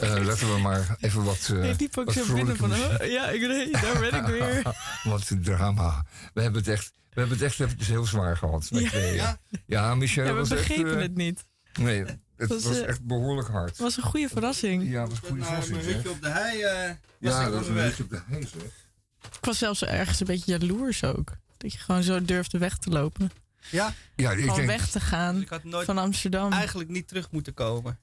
Eh, laten we maar even wat. eh, ik liep ook wat zo binnen vrolijke van, oh, ja, ik, daar ben ik <laughs> weer. wat drama. We hebben het echt, we hebben het echt eventjes heel zwaar gehad. met Ja. tweeën. Ja? ja, Michel Ja, we was echt. begrepen eh, het niet. Nee, het was, was, eh, echt behoorlijk hard. Het was een goede verrassing. Ja, het was een goede verrassing. hutje zeg. op de hei eh, was Ja, ik dat is een beetje op de hei, zeg. Ik was zelfs ergens een beetje jaloers ook. Dat je gewoon zo durfde weg te lopen. Ja, Ja, ik Gewoon denk, weg te gaan dus ik had nooit van Amsterdam. eigenlijk niet terug moeten komen.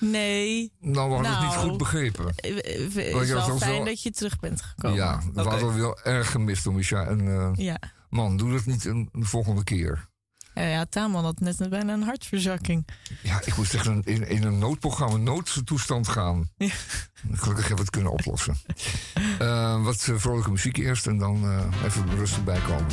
Nee, nou, we hadden het niet Nou, goed begrepen. eh, eh, het is wel fijn wel- dat je terug bent gekomen. Ja, we hadden wel erg gemist Micha. En eh, Ja, man, doe dat niet een, een volgende keer. ja, ja Tamon had net bijna een hartverzakking. Ja, ik moest echt in, in, in een noodprogramma, noodtoestand gaan. Ja. Gelukkig hebben we het kunnen oplossen. <laughs> Wat vrolijke muziek eerst en dan even rustig bijkomen.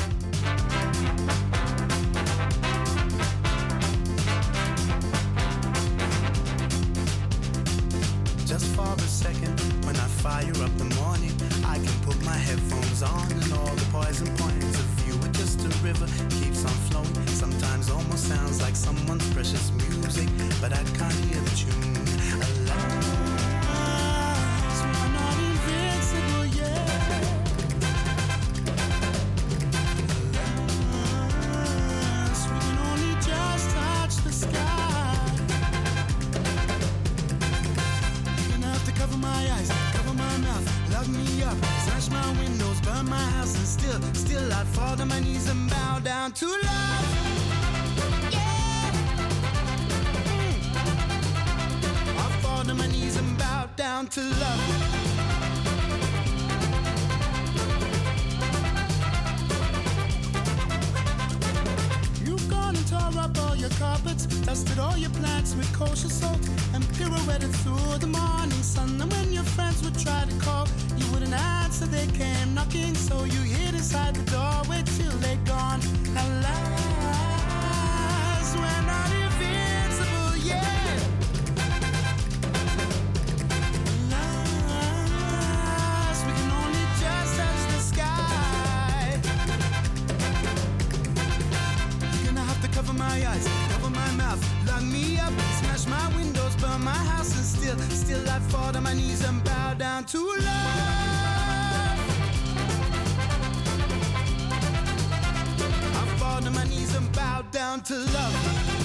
Just for a second, when I fire up the morning, I can put my headphones on and all the poison points of view are just a river keeps on flowing. Sometimes almost sounds like someone's precious music, but I can't hear the tune. Lock me up, smash my windows, burn my house, and still, still I'd fall to my knees and bow down to love. Yeah. Mm. I'd fall to my knees and bow down to love. Tore up all your carpets, dusted all your plants with kosher salt, and pirouetted through the morning sun. And when your friends would try to call, you wouldn't answer, they came knocking, so you hid inside the doorway till they're gone. Alas, my eyes, cover my mouth, lock me up, smash my windows, burn my house, and still, still I'd fall to my knees and bow down to love. I fall to my knees and bow down to love.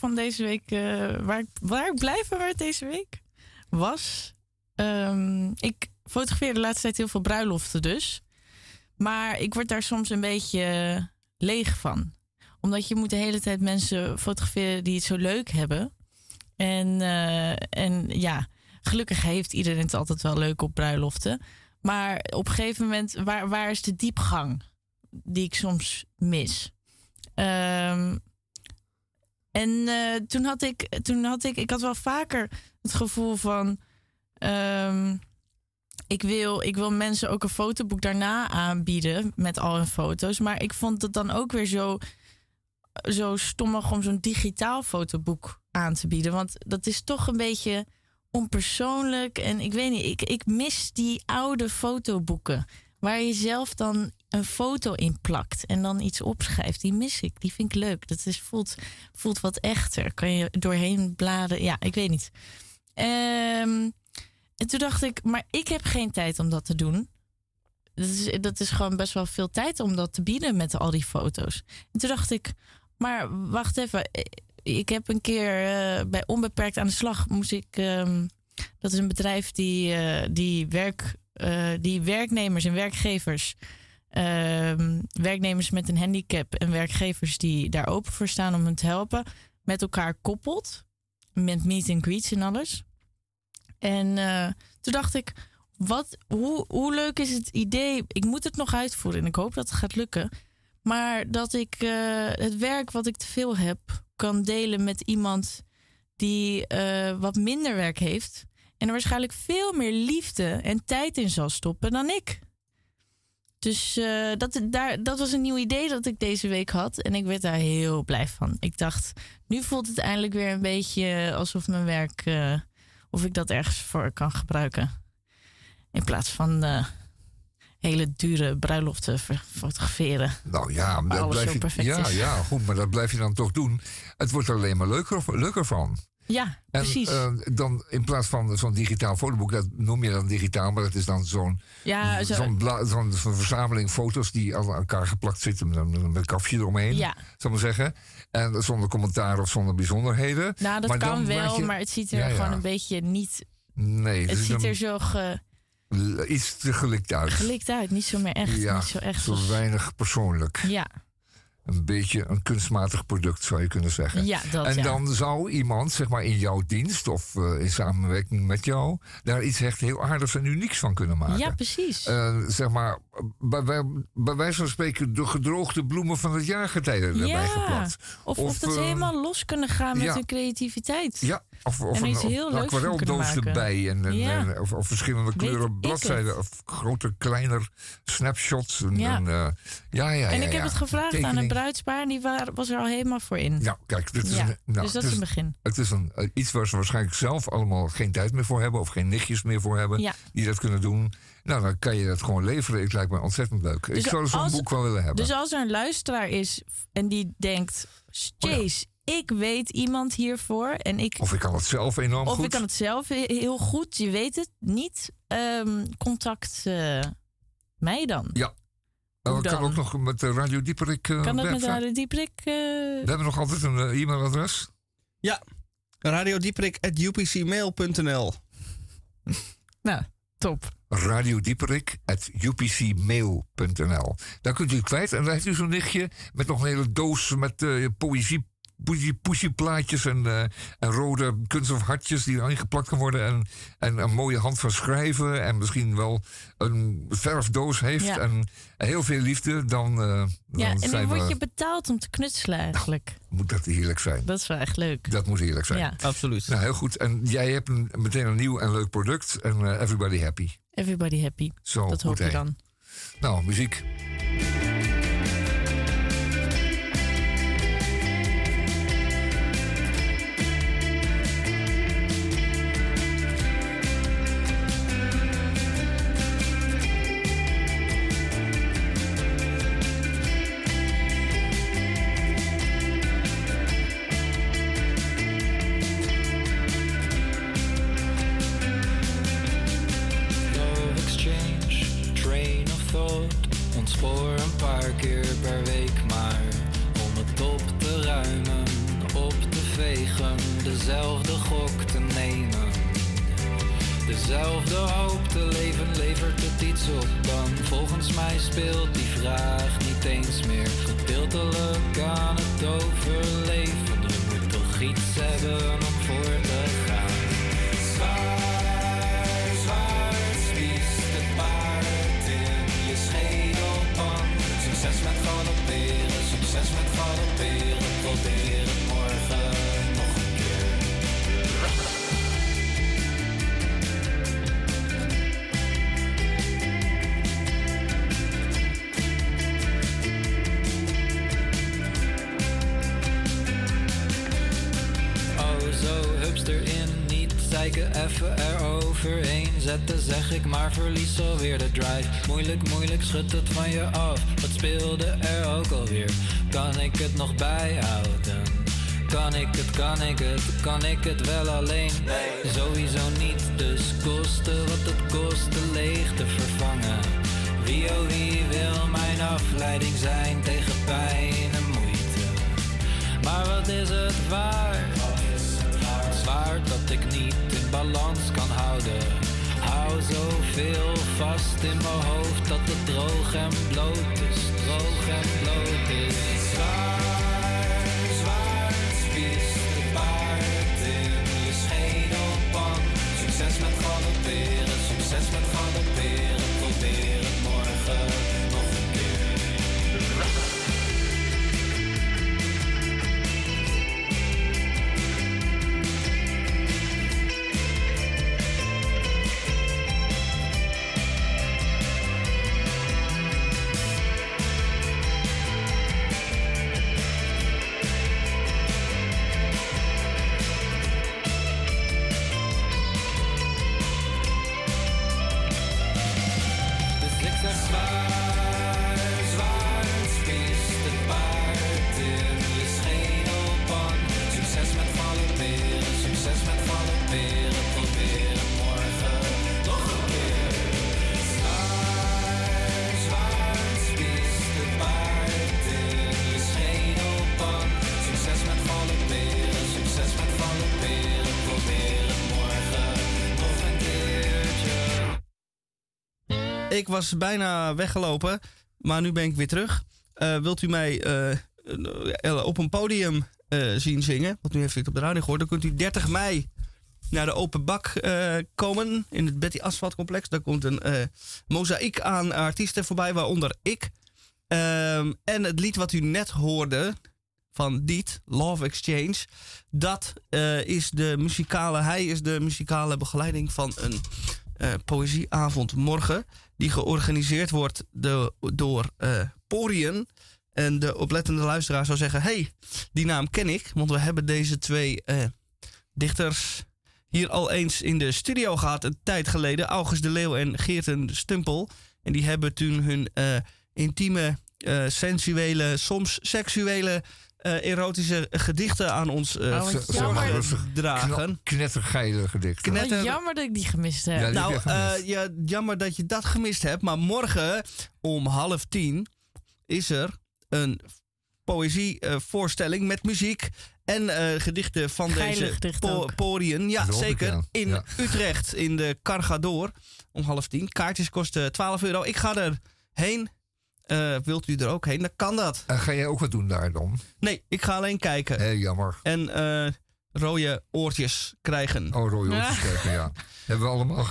Van deze week, eh, waar, ik, waar ik blij van werd deze week, was. ehm, ik fotografeer de laatste tijd heel veel bruiloften dus. Maar ik word daar soms een beetje leeg van. Omdat je moet de hele tijd mensen fotograferen die het zo leuk hebben. En, eh, en ja, gelukkig heeft iedereen het altijd wel leuk op bruiloften. Maar op een gegeven moment, waar, waar is de diepgang die ik soms mis? Ehm, en eh, toen had ik, toen had ik, ik had wel vaker het gevoel van, ehm, ik wil, ik wil mensen ook een fotoboek daarna aanbieden met al hun foto's, maar ik vond het dan ook weer zo, zo stommig om zo'n digitaal fotoboek aan te bieden, want dat is toch een beetje onpersoonlijk en ik weet niet, ik, ik mis die oude fotoboeken. Waar je zelf dan een foto in plakt en dan iets opschrijft. Die mis ik. Die vind ik leuk. Dat is, voelt, voelt wat echter. Kan je doorheen bladen. Ja, ik weet niet. Ehm, en toen dacht ik, maar ik heb geen tijd om dat te doen. Dat is, dat is gewoon best wel veel tijd om dat te bieden met al die foto's. En toen dacht ik, maar wacht even. Ik heb een keer eh, bij Onbeperkt aan de Slag moest ik. ehm, dat is een bedrijf die, eh, die, werk, eh, die werknemers en werkgevers. Ehm, werknemers met een handicap en werkgevers die daar open voor staan om hen te helpen. met elkaar koppelt. Met meet and greets en alles. En eh, toen dacht ik, wat, hoe, hoe leuk is het idee? Ik moet het nog uitvoeren en ik hoop dat het gaat lukken. Maar dat ik eh, het werk wat ik te veel heb, kan delen met iemand die eh, wat minder werk heeft. En er waarschijnlijk veel meer liefde en tijd in zal stoppen dan ik. Dus eh, dat, daar, dat was een nieuw idee dat ik deze week had. En ik werd daar heel blij van. Ik dacht, nu voelt het eindelijk weer een beetje alsof mijn werk. eh, of ik dat ergens voor kan gebruiken. In plaats van eh, hele dure bruiloften fotograferen. Nou ja, maar dat blijf je, ja, ja, goed, maar dat blijf je dan toch doen. Het wordt er alleen maar leuker, leuker van. Ja, En precies. eh, dan in plaats van zo'n digitaal fotoboek, dat noem je dan digitaal, maar dat is dan zo'n ja, zo, zo'n verzameling foto's die aan elkaar geplakt zitten met een, kafje eromheen, ja. zal ik maar zeggen. En zonder commentaar of zonder bijzonderheden. Nou, dat Maar kan wel, je- maar het ziet er Ja, ja. gewoon een beetje niet. Nee, Het is ziet er zo ge- iets te gelikt uit. gelikt uit, niet zo meer echt. Ja, niet zo echt. zo weinig persoonlijk. ja, Een beetje een kunstmatig product, zou je kunnen zeggen. ja, dat En ja. dan zou iemand, zeg maar in jouw dienst of eh, in samenwerking met jou, daar iets echt heel aardigs en unieks van kunnen maken. ja, precies. Eh, zeg maar, bij, bij, bij wijze van spreken, de gedroogde bloemen van het jaargetijde erbij Ja, geplakt. of, of, of, dat ze eh, helemaal los kunnen gaan met hun creativiteit. Ja, of, of En een, heel aquareldoos erbij. En, en, Ja. en- of, of verschillende kleuren bladzijden. Of groter, kleiner snapshots. En, Ja. en, eh, ja, ja, en ik heb het gevraagd aan een bruidspaar en die wa- was er al helemaal voor in. Ja, kijk, dit is, een, nou, dus dat is een begin. het is een, eh, iets waar ze waarschijnlijk zelf allemaal geen tijd meer voor hebben. Of geen nichtjes meer voor hebben. Ja. Die dat kunnen doen. Nou, dan kan je dat gewoon leveren. Het lijkt me ontzettend leuk. ik Dus zou zo'n boek wel willen hebben. Dus als er een luisteraar is en die denkt: Oh Jeez, ik weet iemand hiervoor en ik. of ik kan het zelf enorm Of goed. ik kan het zelf he- heel goed, je weet het niet. Ehm, contact eh, mij dan. Ja. En Hoe dat kan dan? ook nog met de Radio Dieperik eh, kan dat met. Radio Dieprik? eh, We hebben nog altijd een eh, e-mailadres. Radiodieperik.upcmail.nl <laughs> nou, top. radiodieperik.upcmail.nl Daar kunt u kwijt. En dan heeft u zo'n nichtje met nog een hele doos met eh, poëzie. Poesie, poesieplaatjes en, eh, en rode kunst of hartjes die erin geplakt kan worden. En, en een mooie hand van schrijven. En misschien wel een verfdoos heeft. Ja. En, heel veel liefde. Dan, eh, Ja, dan en dan word je betaald om te knutselen eigenlijk. moet dat heerlijk zijn. Dat is wel echt leuk. Dat moet heerlijk zijn. Ja, Absoluut. Nou, heel goed. En jij hebt een, meteen een nieuw en leuk product. En eh, everybody happy. everybody happy. Zo Dat hoop je hij. dan. Nou, muziek. Dan. Volgens mij speelt die vraag niet eens meer. Gedeeltelijk aan het overleven. Je moet toch iets hebben om voor even eroverheen zetten, zeg ik maar verlies alweer de drive. Moeilijk, moeilijk, schud het van je af. Wat speelde er ook alweer? Kan ik het nog bijhouden? Kan ik het, kan ik het, kan ik het wel alleen? Nee. Sowieso niet, dus kosten wat het kost de leegte vervangen. Wie oh wie wil mijn afleiding zijn tegen pijn en moeite? Maar wat is het waard? Zwaar dat ik niet balans kan houden. Hou zoveel vast in mijn hoofd dat het droog en bloot is, droog en bloot is. Zwaar, zwaar, spies de paard in je schedelpan. Succes met galopperen, was bijna weggelopen, maar nu ben ik weer terug. Eh, wilt u mij eh, eh, op een podium zien zingen? Want nu heeft u het op de radio gehoord. Dan kunt u 30 mei naar de open bak komen in het Betty Asphalt complex. Daar komt een mozaïek aan artiesten voorbij, waaronder ik. Ehm, en het lied wat u net hoorde van Diet, Love Exchange, dat is de muzikale, hij is de muzikale begeleiding van een eh, poëzieavond morgen, die georganiseerd wordt do- door Porien. En de oplettende luisteraar zou zeggen: hey, die naam ken ik, want we hebben deze twee eh, dichters hier al eens in de studio gehad een tijd geleden. August de Leeuw en Geerten Stumpel. En die hebben toen hun eh, intieme, sensuele, soms seksuele, eh, erotische gedichten aan ons eh Oh, voorgedragen. Knettergeile gedichten. Knetter- Wat jammer dat ik die gemist heb. Ja, die nou, heb je gemist. eh, ja, jammer dat je dat gemist hebt. Maar morgen om half tien is er een poëzievoorstelling met muziek en eh, gedichten van Geile deze gedichten po ook. Porien. Ja, zeker. ja. In Ja. Utrecht, in de Cargador, om half tien. Kaartjes kosten 12 euro. Ik ga er Eh, wilt u er ook heen? Dan kan dat. En ga jij ook wat doen daar dan? Nee, ik ga alleen kijken. Hé, jammer. En eh, rode oortjes krijgen. Oh, rode oortjes kijken, ja. Hebben we allemaal,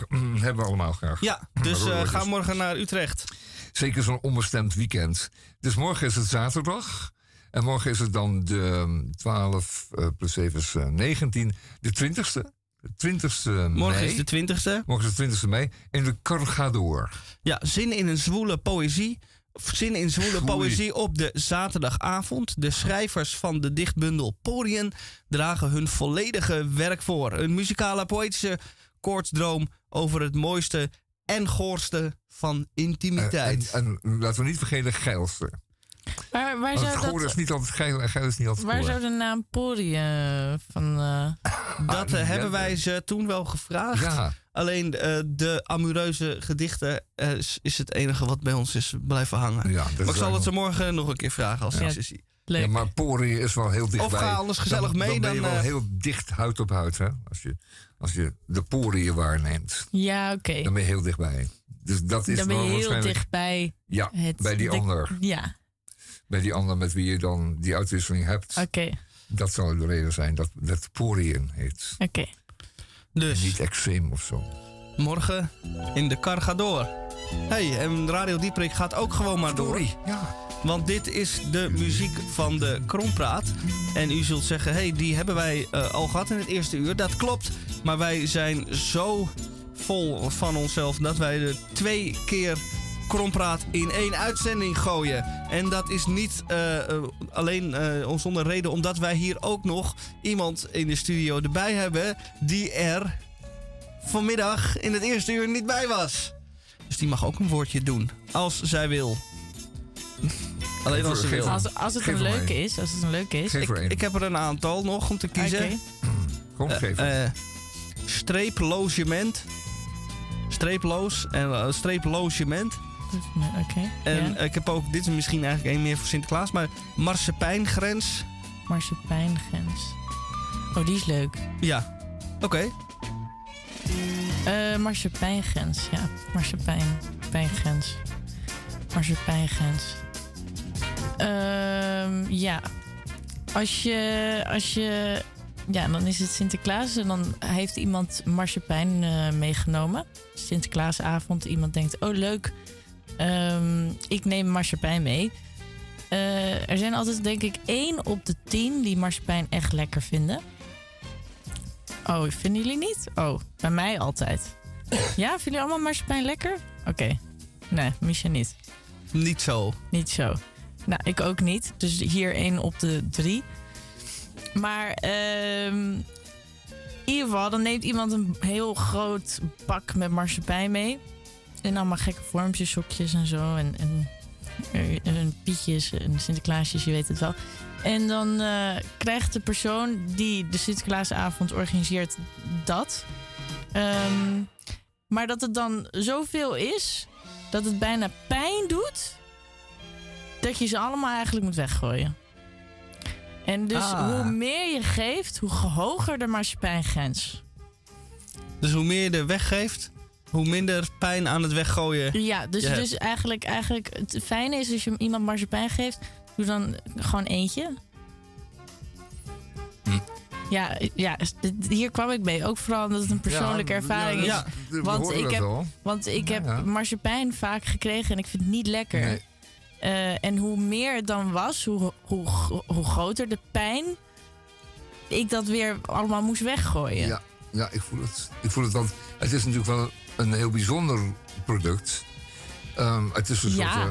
hebben we allemaal graag. Ja, <laughs> dus eh, oortjes. ga morgen naar Utrecht. Zeker zo'n onbestemd weekend. Dus morgen is het zaterdag. En morgen is het dan de mm, 12 eh, plus 7 is eh, 19. De 20ste. De 20ste Morgen mei. is de 20ste. Morgen is de 20ste mei. In de Cargador. Ja, zin in een zwoele poëzie. Zin in zwoele poëzie op de zaterdagavond. De schrijvers van de dichtbundel Porien dragen hun volledige werk voor. Een muzikale poëtische koortsdroom over het mooiste en goorste van Eh, intimiteit. en, en laten we niet vergeten geilste. Waar, waar, zou, goor is dat, niet altijd geil en geil is niet altijd waar goor. zou de naam Pori eh, van... eh, dat eh, ja, hebben wij ze toen wel gevraagd. Ja, Alleen eh, de amoureuze gedichten eh, is, is het enige wat bij ons is blijven hangen. ja, dat Maar ik zal het ze morgen nog een keer vragen als Ja. ik ze zie. Ja, maar Pori is wel heel dichtbij. Of ga anders gezellig dan, mee, Dan ben je dan, wel eh, heel dicht huid op huid, hè? Als je, als je de poriën waarneemt, Ja, oké. dan ben je heel dichtbij. Dus dat is Dan ben je heel waarschijnlijk... dicht bij Ja, het... bij die de- ander. Ja, Bij die ander met wie je dan die uitwisseling hebt. oké. Dat zal de reden zijn dat het poriën heet. Oké. Dus Niet eczeem of zo. morgen in de Cargador. hey, en Radio Dieprik gaat ook gewoon maar door. Ja. Want dit is de muziek van de Krompraat. En u zult zeggen, hey, die hebben wij eh, al gehad in het eerste uur. Dat klopt. Maar wij zijn zo vol van onszelf dat wij er twee keer Krompraat in één uitzending gooien. En dat is niet eh, eh, alleen eh, zonder reden, omdat wij hier ook nog iemand in de studio erbij hebben die er vanmiddag in het eerste uur niet bij was. Dus die mag ook een woordje doen. Als zij wil. <laughs> Alleen als ze Geef wil. Als, als het Geef een leuke is, als het een leuke is. Geef Ik, heb er een aantal nog om te kiezen. <clears throat> Gewoon Eh, geven. eh, streeplogement. Streeploos en uh, Oké. En ja. ik heb ook, dit is misschien eigenlijk een meer voor Sinterklaas, maar marsepeinggrens. Marsepeinggrens. Oh, die is leuk. Ja, oké. Eh marsepeinggrens, ja. Marsepein. Pijngrens. Marsepeinggrens. Ehm ja. Als je, als je... Ja, dan is het Sinterklaas en dan heeft iemand marsepein eh, meegenomen. Sinterklaasavond. Iemand denkt, oh leuk, ehm, ik neem marsepein mee. Eh, er zijn altijd, denk ik, één op de tien die marsepein echt lekker vinden. Oh, vinden jullie niet? Oh, bij mij altijd. <coughs> Ja, vinden jullie allemaal marsepein lekker? Oké. Nee, Misha niet. Niet zo. Niet zo. Nou, ik ook niet. Dus hier één op de drie. Maar ehm, in ieder geval, dan neemt iemand een heel groot pak met marsepein mee. En allemaal gekke vormpjes, sokjes en zo. En, en, en, pietjes en Sinterklaasjes, je weet het wel. En dan eh, krijgt de persoon die de Sinterklaasavond organiseert dat. Ehm, maar dat het dan zoveel is dat het bijna pijn doet dat je ze allemaal eigenlijk moet weggooien. En dus Ah. hoe meer je geeft, hoe hoger de marsepeinggrens. Dus hoe meer je er weggeeft, hoe minder pijn aan het weggooien. Ja, dus, je hebt. dus eigenlijk, eigenlijk het fijne is als je iemand marsepein geeft, doe dan gewoon eentje. Hm. Ja, ja, dit- hier kwam ik mee. Ook vooral omdat het een persoonlijke Ja, ervaring ja, is. we Want ik heb, wel. want ik Ja, heb ja. marsepein vaak gekregen en ik vind het niet lekker. Nee. Eh, en hoe meer het dan was, hoe, hoe, hoe groter de pijn, ik dat weer allemaal moest weggooien. Ja, ja ik, voel het. ik voel het. Want het is natuurlijk wel een heel bijzonder product. Ehm, het is een Ja. eh,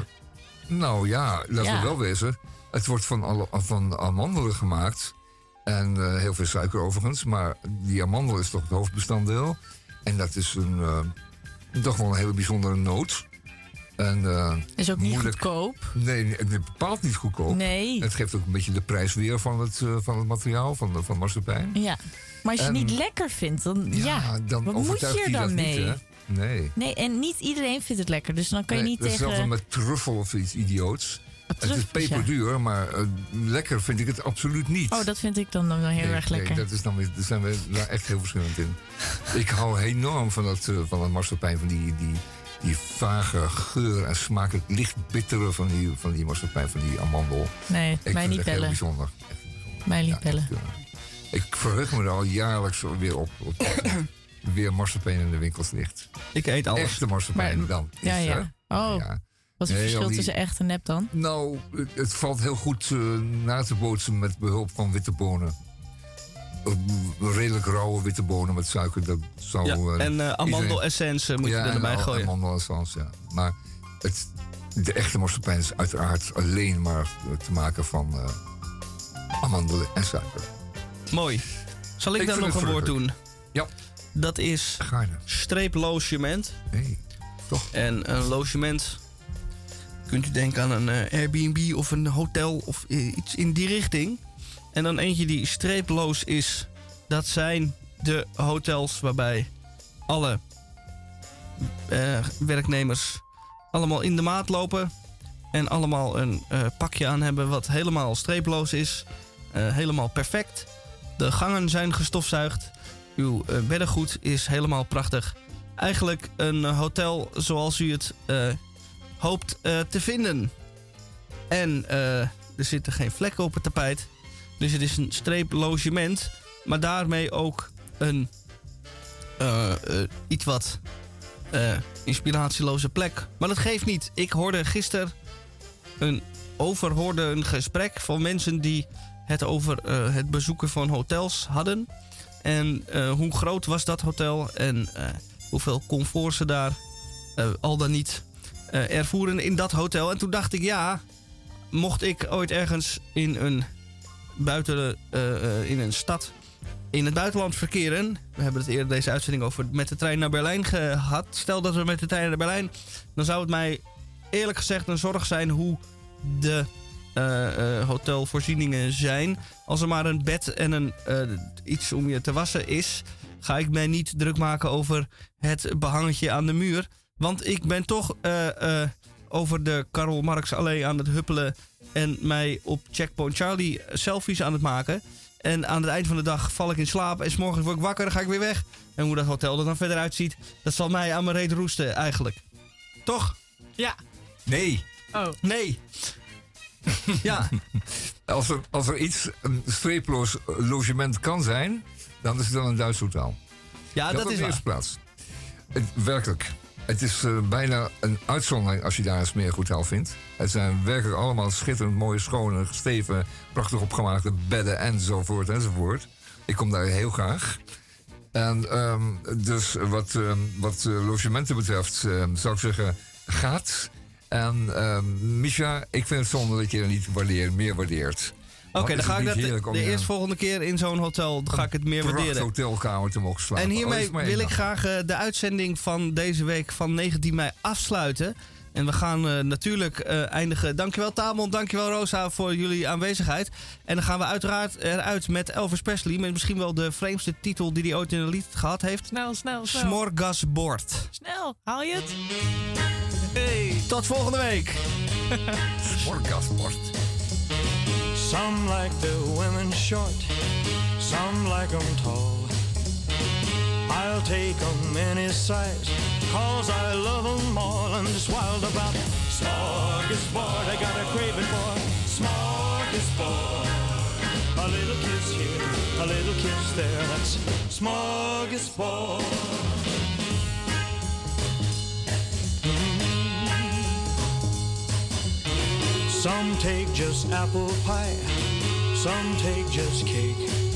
nou ja, laten Ja. we wel wezen. Het wordt van, alle, van amandelen gemaakt. En eh, heel veel suiker overigens. Maar die amandel is toch het hoofdbestanddeel. En dat is een, eh, toch wel een hele bijzondere noot. En, eh, Is ook niet goedkoop. Nee, het is bepaald niet goedkoop. Nee. Het geeft ook een beetje de prijs weer van het, van het materiaal, van, de- van marsepein. Ja. Maar als je En- het niet lekker vindt, dan ja, dan wat moet je er dan mee? niet? Nee. nee, en niet iedereen vindt het lekker. Dus dan kan je Nee, niet tegen... Hetzelfde met truffel of iets idioots. het is ja. peperduur, maar eh, lekker vind ik het absoluut niet. Oh, dat vind ik dan, dan heel Nee, erg nee, lekker. dat is dan daar zijn we daar echt heel verschillend in. <laughs> ik hou enorm van dat, eh, van dat marsepein, van die, die, die vage geur en smaak, het licht bittere van die, van die marsepein, van die amandel. Nee, ik mij vind niet echt heel bellen. bijzonder. Mij niet bellen. Ik verheug me er al jaarlijks weer op. op <coughs> weer marsepein in de winkels ligt. Ik eet alles. Echte marsepein dan. Ja, is, ja. Oh, Ja. wat is het verschil die- tussen echt en nep dan? Nou, het, het valt heel goed eh, na te bootsen met behulp van witte bonen. Eh, redelijk rauwe witte bonen met suiker. Dat zou, Ja, eh, en eh iedereen- amandelessence moet je ja, er erbij en gooien. amandelessence, ja. Maar het, de echte marsepein is uiteraard alleen maar te maken van eh, amandelen en suiker. Mooi. Zal ik, Ik dan nog een woord doen? Ja. Dat is Gaarne. Nee, toch? En een logement kunt u denken aan een eh, Airbnb of een hotel of eh, iets in die richting. En dan eentje die streeploos is. Dat zijn de hotels waarbij alle eh, werknemers allemaal in de maat lopen. En allemaal een pakje aan hebben wat helemaal streeploos is. Helemaal perfect. De gangen zijn gestofzuigd. Uw eh, beddengoed is helemaal prachtig. Eigenlijk een eh, hotel zoals u het eh, hoopt te vinden. En er zitten geen vlekken op het tapijt. Dus het is een streeplogement. Maar daarmee ook een iets wat inspiratieloze plek. Maar dat geeft niet. Ik hoorde gisteren een overhoorde een gesprek van mensen die het over het bezoeken van hotels hadden. En eh, hoe groot was dat hotel en eh, hoeveel comfort ze daar eh, al dan niet ervoeren in dat hotel. En toen dacht ik, ja, mocht ik ooit ergens in een buiten in een stad in het buitenland verkeren. We hebben het eerder deze uitzending over met de trein naar Berlijn gehad. Stel dat we met de trein naar Berlijn, dan zou het mij eerlijk gezegd een zorg zijn hoe de hotelvoorzieningen zijn. Als er maar een bed en een, eh, iets om je te wassen is, ga ik mij niet druk maken over het behangetje aan de muur. Want ik ben toch eh, eh, over de Karl Marx Allee aan het huppelen en mij op Checkpoint Charlie selfies aan het maken. En aan het eind van de dag val ik in slaap en 's morgens word ik wakker en ga ik weer weg. En hoe dat hotel er dan verder uitziet, dat zal mij aan mijn reet roesten eigenlijk. Toch? Ja. Nee. Oh. Nee. <laughs> ja. Als er, als er iets een streeploos logement kan zijn, dan is het dan een Duits hotel. Ja, dat op is de waar. eerste plaats. Het, werkelijk. Het is eh, bijna een uitzondering als je daar een smeerhotel vindt. Het zijn werkelijk allemaal schitterend mooie, schone, gesteven, prachtig opgemaakte bedden enzovoort enzovoort. Ik kom daar heel graag. En ehm, dus wat, ehm, wat eh, logementen betreft ehm, zou ik zeggen, gaat. En ehm Misha, ik vind het zonde dat je er niet waardeert, meer waardeert. Oké, dan ga ik dat de, de eerstvolgende keer in zo'n hotel ga ik het meer waarderen. hotelkamer te mogen slapen. En hiermee maar wil ik graag eh, de uitzending van deze week van 19 mei afsluiten. En we gaan eh, natuurlijk eh, eindigen. Dankjewel Tamon, dankjewel Rosa voor jullie aanwezigheid. En dan gaan we uiteraard eruit met Elvis Presley. Met misschien wel de vreemdste titel die hij ooit in een lied gehad heeft. Snel, snel, snel. Smorgasbord. Snel, haal je het? Hey, tot volgende week. <laughs> Smorgasbord. Some like the women short, some like 'em tall. I'll take take 'em any size, cause I love 'em all. I'm just wild about smorgasbord. I got a craving for smorgasbord. A little kiss here, a little kiss there, that's smorgasbord. Mm-hmm. Some take just apple pie, some take just cake.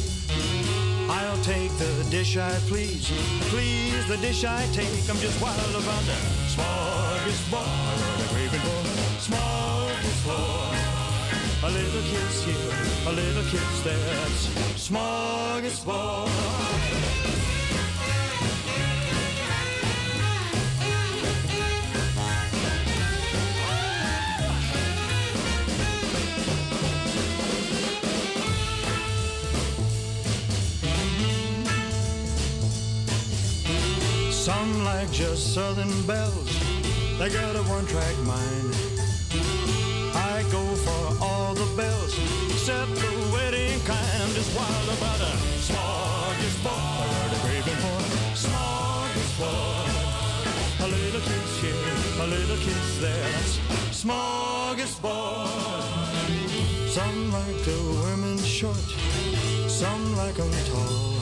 I'll take the dish I please, please the dish I take. I'm just wild about the smorgasbord, a craving for smorgasbord. A little kiss here, a little kiss there, smorgasbord. Some like just southern bells, they got a one track mind. I go for all the bells, except the wedding kind. I'm just wild about a smorgasbord. I got a craving for smorgasbord. A little kiss here, a little kiss there, that's smorgasbord. Some like the women short, some like 'em tall.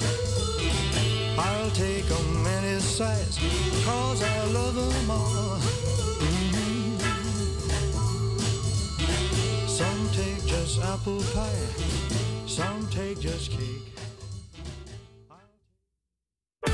I'll take 'em any size, cause I love 'em all. Mhm. Some take just apple pie, some take just cake.